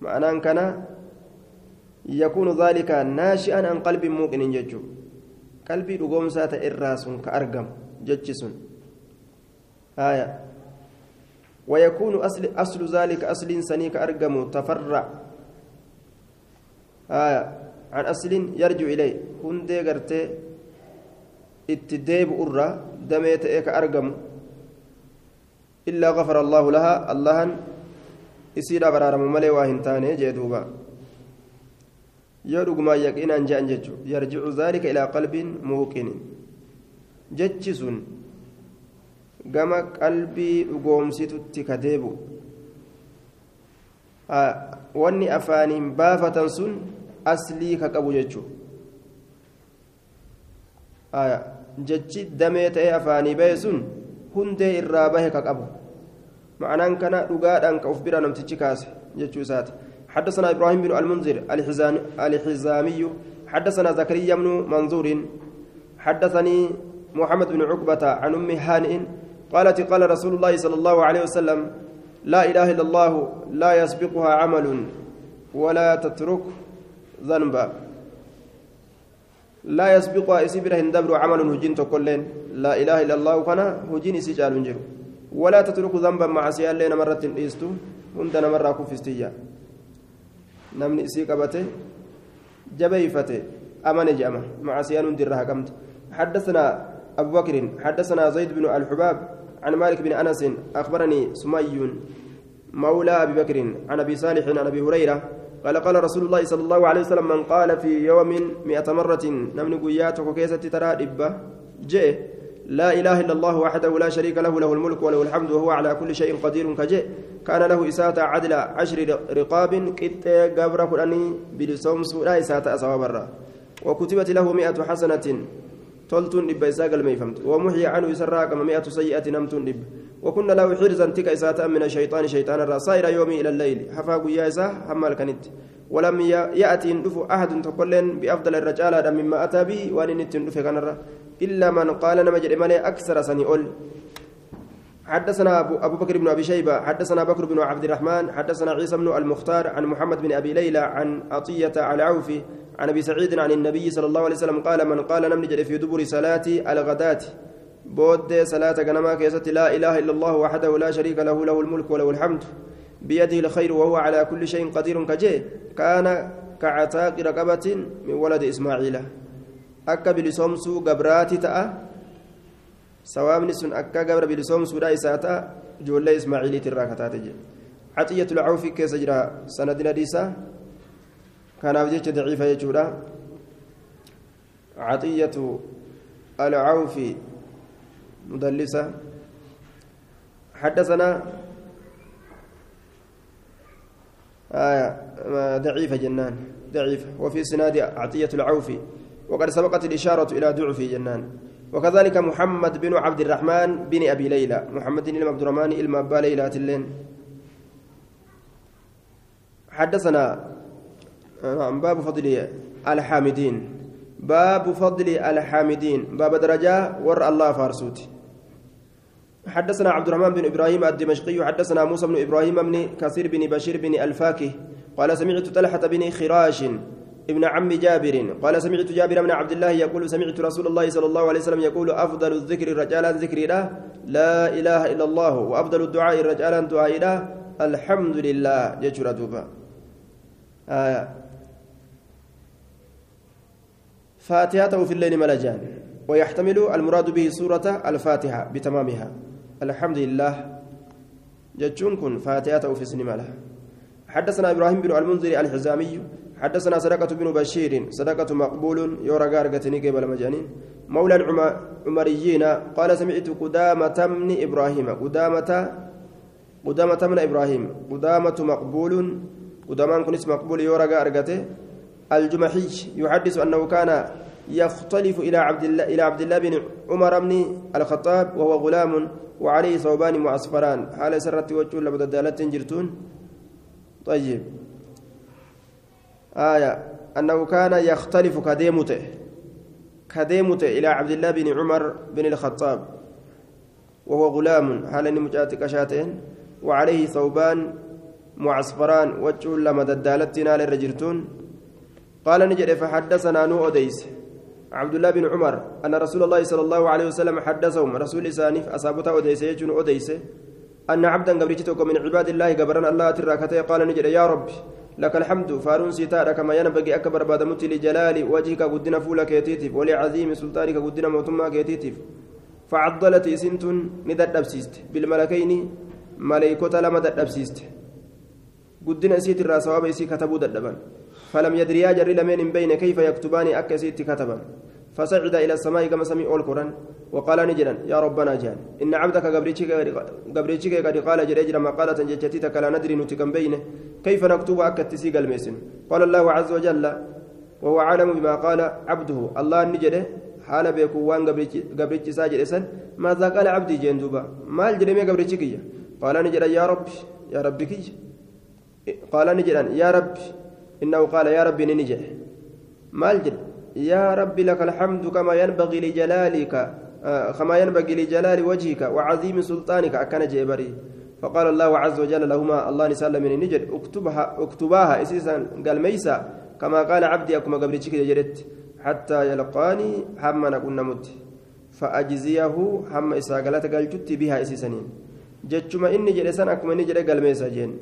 معنى كان يكون ذلك ناشئا عن قلب موقن ججو. قلبي لقوم سات إراس كأرقم ججسن. آية. ويكون أصل أصل ذلك أصل سنيك أرقم تفرع. آية. عن أصل يرجع إليه. هندي قرتي اتديب أرى دميت إيك أرقم. إلا غفر الله لها الله إسير برارم ملي واهنتاني جيدوبا. يرق ما يقين أن جان يرجع ذلك إلى قلب موقن جتشسون gama qalbii dhugoomsitutti ka deebu wanni afaaniin baafatan sun aslii ka qabu jechuudha. Jechi damee ta'ee afaanii bahe sun hundee irraa bahe ka qabu. Ma'anaan kana dhugaadhaan ka uf bira namtichi kaase jechuu isaati. حدثنا إبراهيم بن المنذر الحزامي حدثنا زكريا بن منظور حدثني محمد بن عقبة عن أم هانئ قالت قال رسول الله صلى الله عليه وسلم لا إله إلا الله لا يسبقها عمل ولا تترك ذنبا. لا يسبقها إسبره هندبر عمل هجين تقولين لا إله إلا الله كان هجين سجال جر ولا تترك ذنبا مع سيال لنا مرة إيستو هندنا مرة كفستيا. نمني إسي قبته جبيفته أمن جامع مع سيال درها قمت. حدثنا أبو بكر حدثنا زيد بن الحباب عن مالك بن أنس أخبرني سمي مولى أبي بكر عن أبي صالح عن أبي هريرة قال قال رسول الله صلى الله عليه وسلم من قال في يوم مئة مرة نمن قياتك كيسة ترى دبة جئ. لا إله إلا الله وحده لا شريك له له الملك وله الحمد وهو على كل شيء قدير كجئ. كان له إساءة عدل عشر رقاب كت قبر قراني بلسوم سولا إساءة أصوابرا وكتبت له مئة حسنة. تلتون دب إساء قلمي فهمت ومحي عنه يسرى كما مئة سيئة نمتون دب وكنا له حرزا تك إساءة من الشيطان شيطان الرأس صائر يومي إلى الليل حفا قيا إساء حمال كنت ولم يأتي ندف أحد تقولن بأفضل الرجال مما أتى به وأن نتندف كنرة إلا من قال نمجر مالي أكثر سنئول حدثنا أبو, أبو بكر بن أبي شيبة حدثنا بكر بن عبد الرحمن حدثنا عيسى بن المختار عن محمد بن أبي ليلى عن عطية على عوفي عن أبي سعيد عن النبي صلى الله عليه وسلم قال من قال نمجر في دبر صلاة الغداة. بود صلاة غنما كيست لا إله إلا الله وحده لا شريك له له الملك وله الحمد. بيده الخير وهو على كل شيء قدير كجي كان كعتاق رقبة من ولد إسماعيل. أكا بلسومسو قبراتي تأه. سوامني سن أكا قبر بلسومسو لا إساتا جولة إسماعيلي تراكتات عطية العوفي كيس جرى سندنا ديسا. كان أبجيش ضعيفة يجورا. عطية العوفي مدلسة. حدثنا آية ضعيفة جنان ضعيفة. وفي سناد عطية العوفي وقد سبقت الإشارة إلى ضعف جنان. وكذلك محمد بن عبد الرحمن بن أبي ليلى. محمد بن عبد الرحمن إلما أبا ليلى تلين. حدثنا نعم باب فضل الحامدين. باب فضل الحامدين. باب درجة ور الله فارسوتي. حدثنا عبد الرحمن بن إبراهيم الدمشقي. حدثنا موسى بن إبراهيم بن كثير بن بشير بن ألفاكه. قال سمعت طلحة بن خراش ابن عم جابر قال سمعت جابر بن عبد الله يقول سمعت رسول الله صلى الله عليه وسلم يقول أفضل الذكر رجالا ذكر لا لا إله إلا الله وأفضل الدعاء رجالا دعاء الحمد لله يجرى دوبا آية. فاتحته في الليل ملجان ويحتمل المراد به سورة الفاتحة بتمامها. الحمد لله. جتشون كن فاتحة في سنما له حدثنا إبراهيم بن المنذر الحزامي حدثنا صدقة بن بشير صدقة مقبول يورا غارغتني قبل مجانين مولى العمريين قال سمعت قدامة من إبراهيم قدامة قدامة من إبراهيم قدامة مقبول قدامان كنس مقبول يورا غارغته الجمحي يحدث أنه كان يختلف إلى عبد الله إلى عبد الله بن عمر بن الخطاب وهو غلام وعليه ثوبان معصفران حال سرت وجه لبدلالة جرتون. طيب. آية أنه كان يختلف كديمته كديمته إلى عبد الله بن عمر بن الخطاب وهو غلام. حال مجاتك شاتين؟ وعليه ثوبان معصفران. وجه لما ددالت نال الرجرتون قال نجد فحدثنا نو أديس عبد الله بن عمر أن رسول الله صلى الله عليه وسلم حدثهم. رسول إسانيف أصابته أديس يجون أديس أن عبدا قبرتك من عباد الله قبرنا الله تراكته قال نجد يا رب لك الحمد فارون سيتارك كما ينبغي أكبر بعد موت لجلال وجهك قدنا فولك يتيتف ولعظيم سلطانك قدنا موتما يتيتف فعضلت سنت ندد أبسيست بالملكين ملائكة لما دد أبسيست قدنا سيت الراس وابيسي كتبوا ددبان فلم يدريا جري لمن بين كيف يكتبان أكسيت كتبا فصعد إلى السماء كما سمي أول قرآن وقال نجدا يا ربنا جان إن عبدك قبريتك قد قال جريجر ما قالت جتتك لا ندري نتكم بينه كيف نكتب أكتسي الميسن؟ قال الله عز وجل وهو عالم بما قال عبده الله نجده حال بيكو وان قبريتش ساجر إسن ماذا قال عبدي جين دوبا؟ ما الجريمة قبريتك قال نجدا يا رب يا ربك قال نجدا يا رب إنه قال يا ربي ننجح مالجد يا ربي لك الحمد كما ينبغي لجلالك آه كما ينبغي لجلال وجهك وعظيم سلطانك أكن جبري فقال الله عز وجل لهما الله نسأل من نجد اكتبها اكتباها أساسا قال ميسا كما قال عبدي أكما قبرتك جرت حتى يلقاني حما نكون نمت فأجزيه حما إساقلت قال جت بها اساسنين جتشما إني جلسان أكما نجد قال ميسا جين.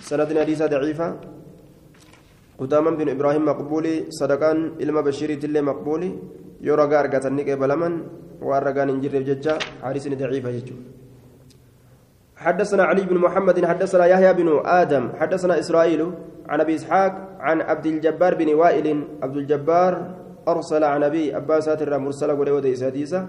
سندنا حديث ضعيفة. قداما بن إبراهيم مقبولي صدقان إلما بشيري تلي مقبولي يورا أرقة النقى بلمن وأرقان انجر ججا حارس ضعيفة ججو حدثنا علي بن محمد حدثنا يحيى بن آدم حدثنا إسرائيل عن أبي إسحاق عن عبد الجبار بن وائل عبد الجبار أرسل عن أبي أباسات مرسلة ولودي ساديسة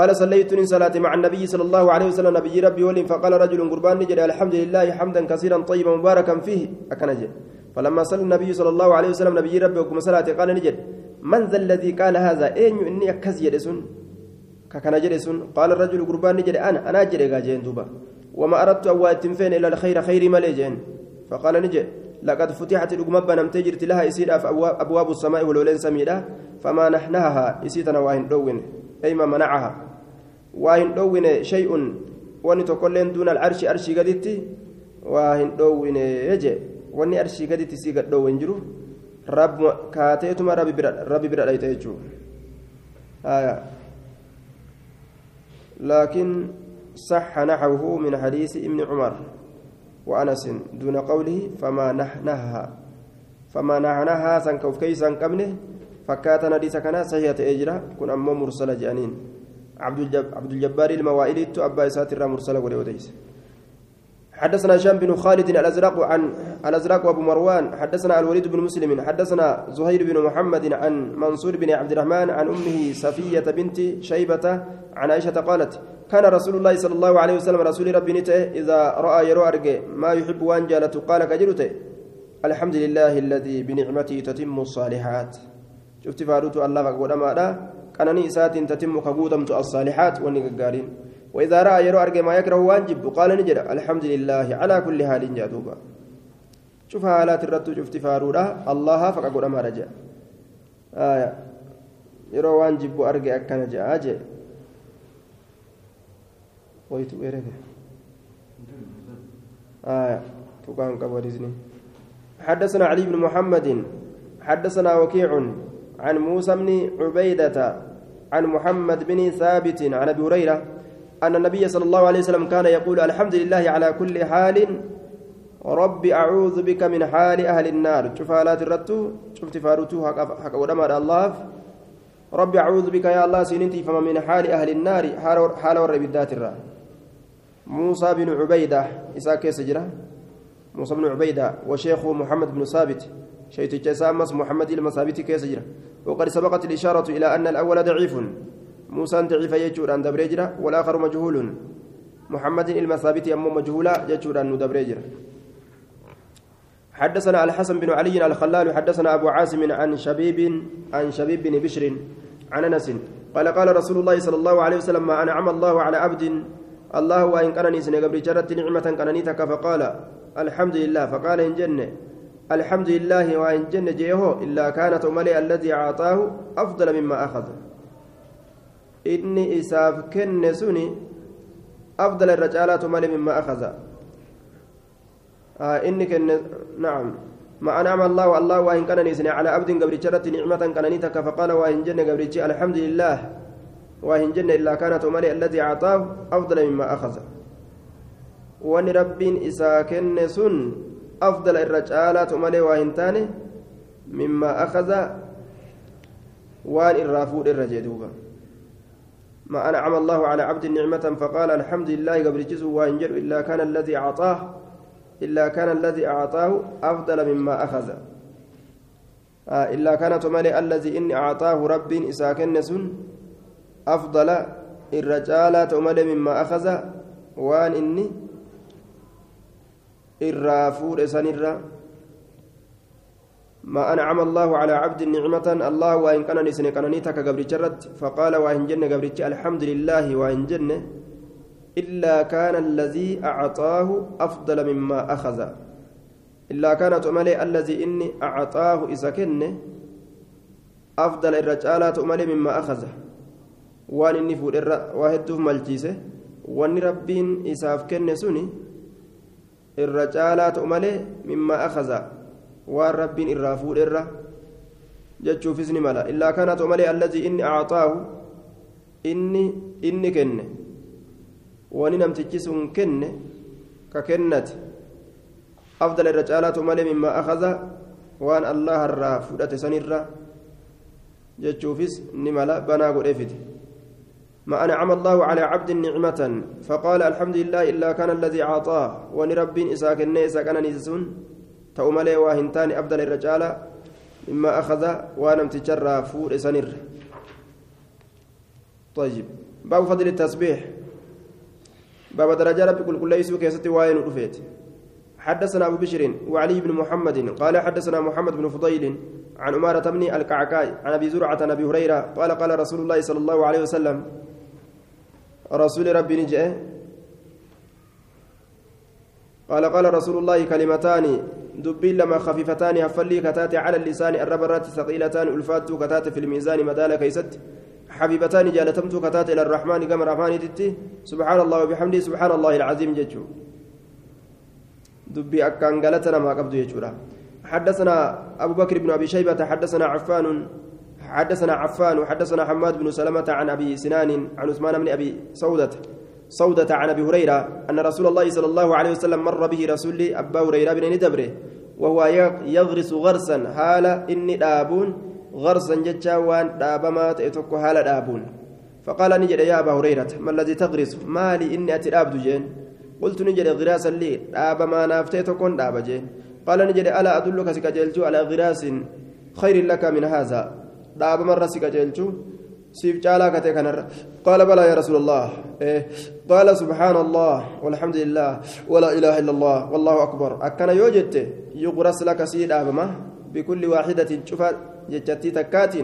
قال صليت صلاة مع النبي صلى الله عليه وسلم نبي ربي ولي فقال رجل قربان نجد الحمد لله حمدا كثيرا طيبا مباركا فيه. أكنجد فلما صلى النبي صلى الله عليه وسلم نبي ربي وكم صلاة قال نجد من ذا الذي قال هذا؟ أين إني أكز يدسون. ككنا جرسون قال الرجل قربان نجد أنا أنا جري جين دوبا وما أردت أوات فين إلى الخير خير ملجين فقال نجي لقد فتحت الأمم بنمت جرت لها يسير أبواب السماء ولولين سميدة فما نحنها يسيتنا دوين أي ما منعها. واهن دوين شيء وان تقولين دون العرش أرشي قدتي واهن دوين يجي واني أرشي قدتي سيقد دوين جرو. رب كاتيتما ربي برا ربي برا ليتيجو آية. لكن صح نحوه من حديث ابن عمر وأنس دون قوله فما نحنها. فما نحنها سنكوف كيسا قمنه فكاتنا دي سكنا صحيحة إجرا كن أمو مرسلة جانين. عبد الجبار الموائلي أبا إساتر مرسلة وليوديس حدثنا هشام بن خالد الأزرق عن الأزرق وأبو مروان حدثنا الوليد بن مسلم حدثنا زهير بن محمد عن منصور بن عبد الرحمن عن أمه صفية بنت شيبة عن عائشة قالت كان رسول الله صلى الله عليه وسلم رسول ربي نته إذا رأى يرو أرجع ما يحب وان جالت قال كجلته الحمد لله الذي بنعمته تتم الصالحات. شفت فاروت الله فقد ما كانني اسات تتم كغودمت الصالحات ونقارين وإذا رأى يرو أرجع ما يكره واجب قال نجد الحمد لله على كل حال جادوبا شوف حالات الرد شفت فارورا الله فقد ما رجع آية يرو واجب أرجع كان جاء أجي ويتو إيرك آية تقام قبرزني حدثنا علي بن محمد حدثنا وكيع عن موسى بن عبيدة عن محمد بن ثابت عن أبي هريرة أن النبي صلى الله عليه وسلم كان يقول الحمد لله على كل حال رب أعوذ بك من حال أهل النار. شوف حالات الرتو شفت فاروتو حق ودمر الله. رب أعوذ بك يا الله سننتي فما من حال أهل النار. حال ورب الذات الرا موسى بن عبيدة إساك سجرة موسى بن عبيدة وشيخه محمد بن ثابت. شيخ جسامس محمد المثابت كيسجرة وقد سبقت الإشارة إلى أن الأول ضعيف. موسى ضعيف يجوران دبريجرا والآخر مجهول. محمد المثابت أم مجهولا يجوران ندبريجرا حدثنا الحسن بن علي الخلال حدثنا أبو عاصم عن شبيب عن شبيب بن بشر عن أنس. قال قال رسول الله صلى الله عليه وسلم ما أنعم الله على عبد الله وإن كانني سنقبل جرت نعمة كانني فقال الحمد لله. فقال إن جنة. الحمد لله وإن جنة جيه إلا كانت ملئ الذي أعطاه أفضل مما أخذ. inni isaaf kenne suni afdala irra caalaatu malee mimma akaza inni kenne nacam ما أنعم الله والله وإن كان نسني على عبد قبل شرت نعمة كان نتك فقال وإن جن قبل الحمد لله وإن جن إلا كانت مالي الذي أعطاه أفضل مما أخذ. وأن رب إساكن سن أفضل الرجالات مالي وإن تاني مما أخذ وأن الرافود الرجدوبا ما أنعم الله على عبد نعمة فقال الحمد لله قبل جزء وإنجر إلا كان الذي أعطاه إلا كان الذي أعطاه أفضل مما أخذ. آه إلا كانت مالي الذي إني أعطاه رب إساكن أفضل الرجال تملي مما أخذ وان إني الرافور سنرا ما أنعم الله على عبد نعمة الله وإن كان نسن كان نيتك قبل جرت فقال وإن جن قبل الحمد لله وإن جن إلا كان الذي أعطاه أفضل مما أخذ إلا كانت أملي الذي إني أعطاه إذا كن أفضل الرجالات أملي مما أخذ وأن فود واحد ملجيسه وأن ربين إساف كن سني الرجالات أملي مما أخذ waan rabbiin irraa fuudherra jechuufis ni mala illaa kanatu malee allazii inni acxaahu inni inni kenne wani namtichi sun kenne ka kennate afdal irra caalaatu malee mimmaa akaza waan allaha irraa fudhate sanirra jechuufis ni mala banaa godhee fide ما أنعم الله على عبد نعمة. فقال الحمد لله إلا كان الذي أعطاه ونرب إساك النيس كان نيسون taane abdala irra caala mimmaa akhada waa namticharraa fuudhe sanirra طيب. باب فضل التسبيح. باب درجة ربي كل يسوع كيستي واين ودفيت حدثنا أبو بشر وعلي بن محمد. قال حدثنا محمد بن فضيل عن أمارة بن الكعكاء عن أبي زرعة عن أبي هريرة. قال قال رسول الله صلى الله عليه وسلم رسول ربي نجأ قال قال رسول الله كلمتان دبين لما خفيفتان هفلي كتات على اللسان الربرات ثقيلتان ألفات كتات في الميزان مدال كيست حبيبتان جالتمت كتات إلى الرحمن كما رحمن تتي سبحان الله وبحمده سبحان الله العظيم ججو دبي أكان قالتنا ما قبض يجورا. حدثنا أبو بكر بن أبي شيبة حدثنا عفان حدثنا عفان وحدثنا حماد بن سلمة عن أبي سنان عن عثمان بن أبي سودة سودة عن أبي هريرة أن رسول الله صلى الله عليه وسلم مر به رسول أبا هريرة بن ندبره وهو يغرس غرسا حال إني دابون؟ غرسا جتشا وان دابما تأتوك حال دابون. فقال نجد يا أبا هريرة ما الذي تغرس؟ مالي إني أتي دابد جين. قلت نجد غراسا لي دابما نافتيتكون داب جين. قال نجد ألا أدلك سكجلجو على غراس خير لك من هذا؟ دابما رسكجلجو سيف جالا كتي قال بلى يا رسول الله إيه قال سبحان الله والحمد لله ولا إله إلا الله والله أكبر أكن يوجدت يغرس لك سيد أبما بكل واحدة شوف جتتي تكات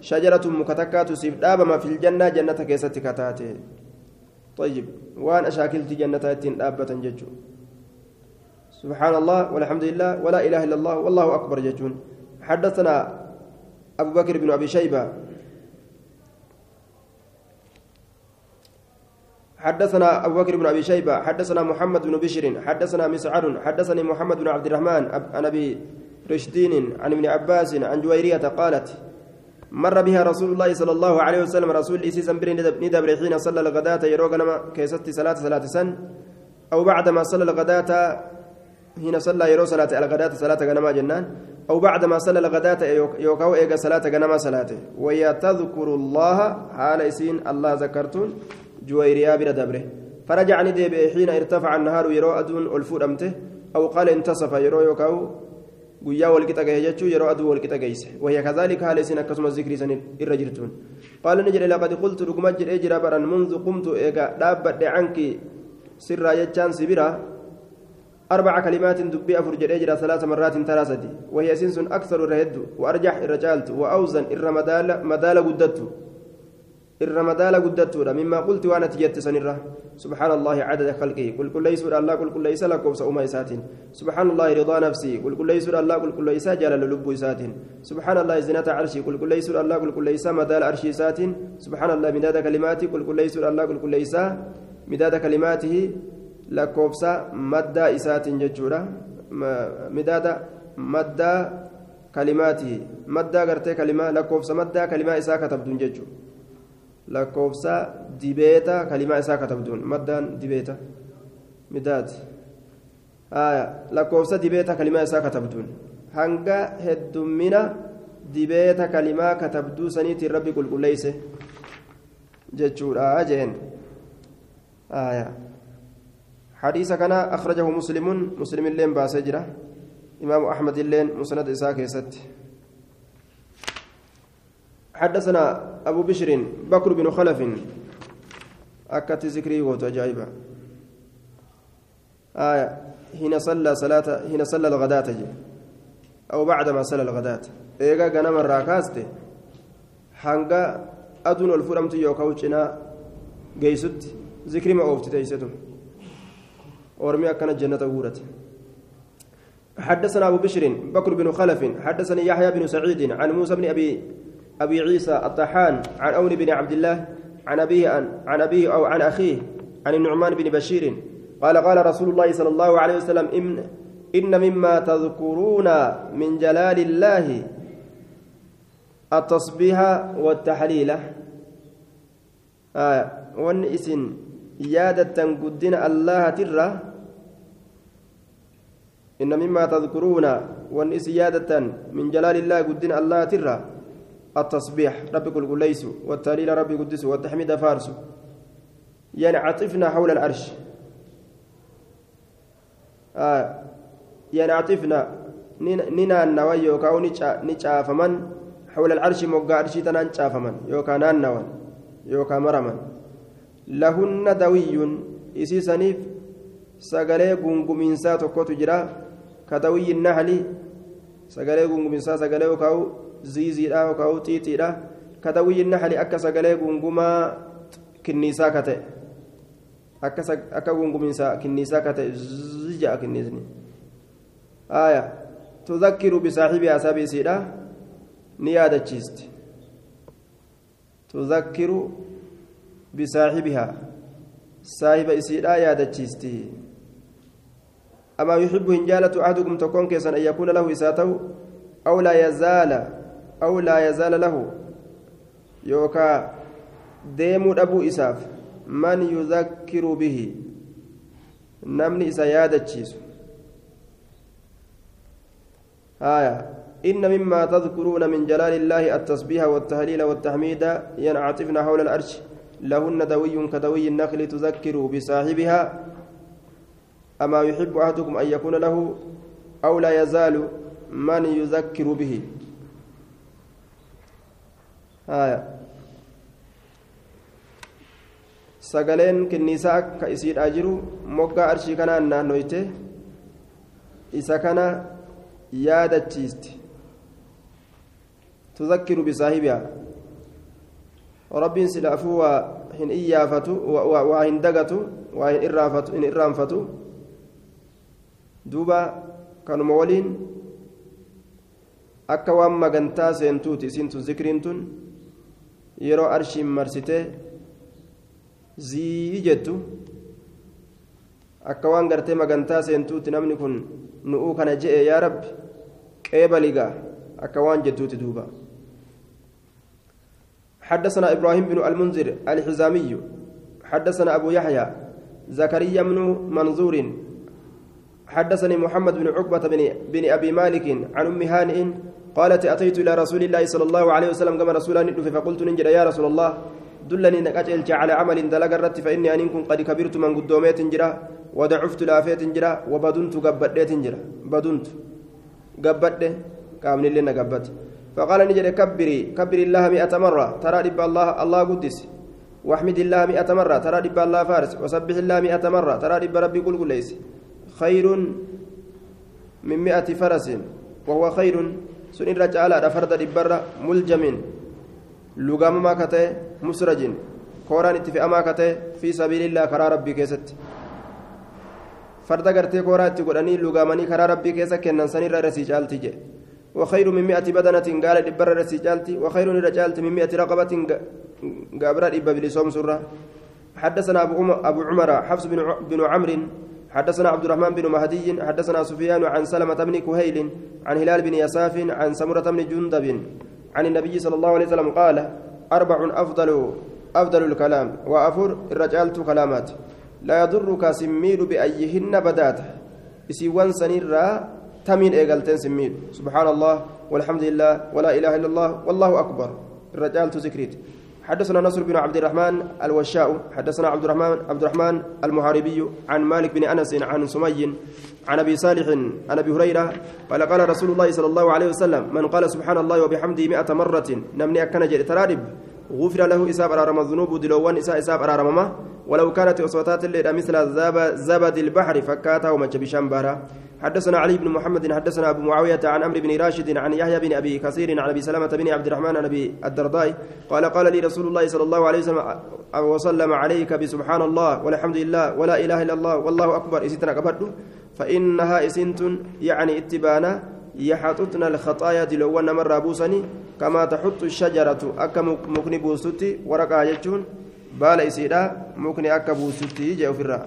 شجرة مكتكات سيف أبما في الجنة جنة كيست كتاتي طيب وان أشاكلت جنة أبة ججو سبحان الله والحمد لله ولا إله إلا الله والله أكبر ججون حدثنا أبو بكر بن أبي شيبة. حدثنا أبو بكر بن أبي شيبة حدثنا محمد بن بشر حدثنا مسعر حدثني محمد بن عبد الرحمن عن أبي رشدين عن ابن عباس عن جويرية قالت مر بها رسول الله صلى الله عليه وسلم رسول إسيسا ندبر حين صلى الغداة يروق نما كيست صلاة صلاة سن أو بعدما صلى الغداة حين صلى يرو صلاة الغداة صلاة غنما جنان أو بعدما صلى الغداة يوكاو إيجا صلاة غنما صلاة وهي تذكر الله حال إسين الله ذكرتون جويريا بلا دبره فرجع ندب حين ارتفع النهار يرو أدون ألفود أمته أو قال انتصف يرو يوكاو guyyaa walqixa gahe jechuu yeroo aduu walqixa geeyse wayya kazaalika haala isin akkasuma zikrii san irra jirtuun qaala ni jedhe laqad qultu dhuguma jedhee jira baran mundu qumtu eega dhaabbadhe canki sirraa jechaan sibira أربع كلمات دبي أفر جريجرا ثلاث مرات تراسدي وهي سنس أكثر الرهد وأرجح الرجالت وأوزن الرمدال مدال قدته الرمدال قدته مما قلت وأنا تجت سنرة سبحان الله عدد خلقه. قل كل ليس الله قل كل ليس لكم سأما إساتين سبحان الله رضا نفسي. قل كل ليس الله قل كل ليس جلال لب إساتين سبحان الله زنة عرشي قل كل ليس الله قل كل ليس مدال عرشي إساتين سبحان الله مداد كلماتي قل كل ليس الله قل كل ليس مداد كلماته. Lakkoofsa maddaa isaatiin jechuudha midaada maddaa kalimaatihi maddaa gartee kalimaa lakkoofsa maddaa kalimaa isaa katabduun jechuudha lakkoofsa dibeeta kalimaa isaa katabduun maddaan dibeeta midaad lakkoofsa dibeeta kalimaa isaa katabduun hanga heddummina dibeeta kalimaa katabduu saniitiin rabbi qulqulleeyse jechuudha jeen aayaa حديث كان أخرجه مسلم مسلم اللين باسجرة إمام أحمد اللين مسند إساك يست حدثنا أبو بشر بكر بن خلف. أكت ذكري وتجايبا آية حين صلى صلاة حين صلى الغداة أو بعدما صلى الغداة. إيجا غنم الراكاست حنقا أدون الفرمت يوكاوشنا جيست ذكري ما أوفت تيستم ورمي كان جنة ورت حدثنا أبو بشر بكر بن خلف حدثني يحيى بن سعيد عن موسى بن أبي أبي عيسى الطحان عن أون بن عبد الله عن أبيه عن أبيه أو عن أخيه عن النعمان بن بشير قال قال رسول الله صلى الله عليه وسلم إن, إن مما تذكرون من جلال الله التصبيح والتحليل آه وان الله ترى. إن مما تذكرون وأن يادة من جلال الله قدنا الله ترى. التصبيح ربي قل ليس والتهليل ربي قدس والتحميد فارس. يعني عطفنا حول العرش. آه يعني عطفنا. ننا النوى يوكاو نشا فمن حول العرش موقع عرشي تنان فمن يوكا نان يوكا مرمن. Lahunna dawiyyun isii saniif sagalee gungumiinsaa tokkotu jira ka dawiyyi nahli sagalee gungumiinsaa sagalee yookaan ziiziidha yookaan xiixiidha ka dawiyyi nahli akka sagalee gungumaa kinniisaa ka ta'e akka gunguminsa kinniisaa ka ta'e ja'a kinniisni aya tudakkiru bisaaxibihaa sabi isiidha ni yaadachiisti tudakkiru bisaaxibihaa saahiba isiidha yaadachiisti أما يحب إن جالت أحدكم تكون كيسا أن يكون له إساته أو لا يزال أو لا يزال له. يوكا ديمو أبو إساف. من يذكر به؟ نمني إسا تشيس آية. إن مما تذكرون من جلال الله التسبيح والتهليل والتحميد ينعطفن حول الأرش لهن دوي كدوي النخل تذكر بصاحبها أما يحب أحدكم أن يكون له أو لا يزال من يذكر به آية sagaleen kinniisaa akka isiidhaa jiru moggaa arshii kanaan naannoyte isa kana yaadachiisti tuzakkiru bisaahibihaa rabbiin silaafuu waa hin iyyaafatu waa hin dagatu waa hin irraanfatu. Duuba kanuma waliin akka waan magantaa seentuuti isintu zikriin tun yeroo arshiin marsitee zii jettu akka waan gartee magantaa seentuuti namni kun nu'uu kana je'e yaa rabbi qeebaligaa akka waan jettuuti duuba حدثنا إبراهيم بن المنذر الحزامي حدثنا أبو يحيى زكريا بن منظور حدثني محمد بن عقبة بن, بن أبي مالك عن أم هانئ قالت أتيت إلى رسول الله صلى الله عليه وسلم كما رسول فقلت ننجر يا رسول الله دلني نقاتل على عمل دلق الرت فإني أن كن قد كبرت من قدوميت جرا ودعفت لافيت جرا وبدنت قبدت جرا بدنت قبدت كامل لنا قبت فقال نجري كبري كبري الله مئة مرة ترى رب الله الله قدس. واحمد الله مئة مرة ترى رب الله فارس. وسبح الله مئة مرة ترى رب ربي قل قل ليس. خير من مئة فرس وهو خير. سن الرجال فرد رب ملجم. لقام كتئ مسرج. كوران اتفاما كتئ في سبيل الله كرا ربي كيست. فرد غرتي كورا اتقودني لقامني كرا ربي كيست كنن سنير رسي جالتي جي وخير من مئة بدنة قال دبر رسي جالتي وخير رجالتي من مئة رقبة قابرا إبا بلسوم سرة. حدثنا أبو أبو عمر حفص بن بن عمرو حدثنا عبد الرحمن بن مهدي حدثنا سفيان عن سلمة بن كهيل عن هلال بن يساف عن سمرة بن جندب عن النبي صلى الله عليه وسلم قال أربع أفضل أفضل الكلام وأفر الرجال كلامات. لا يضرك سميل بأيهن بدات. إسيوان سنيرا تمين إيغالتين سميل سبحان الله والحمد لله ولا إله إلا الله والله أكبر. الرجال ذكريت حدثنا نصر بن عبد الرحمن الوشاء حدثنا عبد الرحمن عبد الرحمن المحاربي عن مالك بن أنس عن سمي عن أبي صالح عن أبي هريرة قال قال رسول الله صلى الله عليه وسلم من قال سبحان الله وبحمده مئة مرة نمني أكن جري ترارب غفر له إساب أرارم الذنوب دلوان إساب أرارمما ولو كانت أصواتات الليل مثل زبد البحر فكاته ومجب شنبارا حدثنا علي بن محمد حدثنا أبو معاوية عن أمر بن راشد عن يحيى بن أبي كثير عن أبي سلمة بن عبد الرحمن عن أبي الدرداء قال قال لي رسول الله صلى الله عليه وسلم وسلم عليك بسبحان الله والحمد لله ولا إله إلا الله والله أكبر. إسيتنا كبرت فإنها إسنت يعني اتبانا يحطتن الخطايا دلوان مرة بوسني كما تحط الشجرة أكا مكني بوستي ورقا يجون baala isiidha mukni akka buusutti jee ofirraa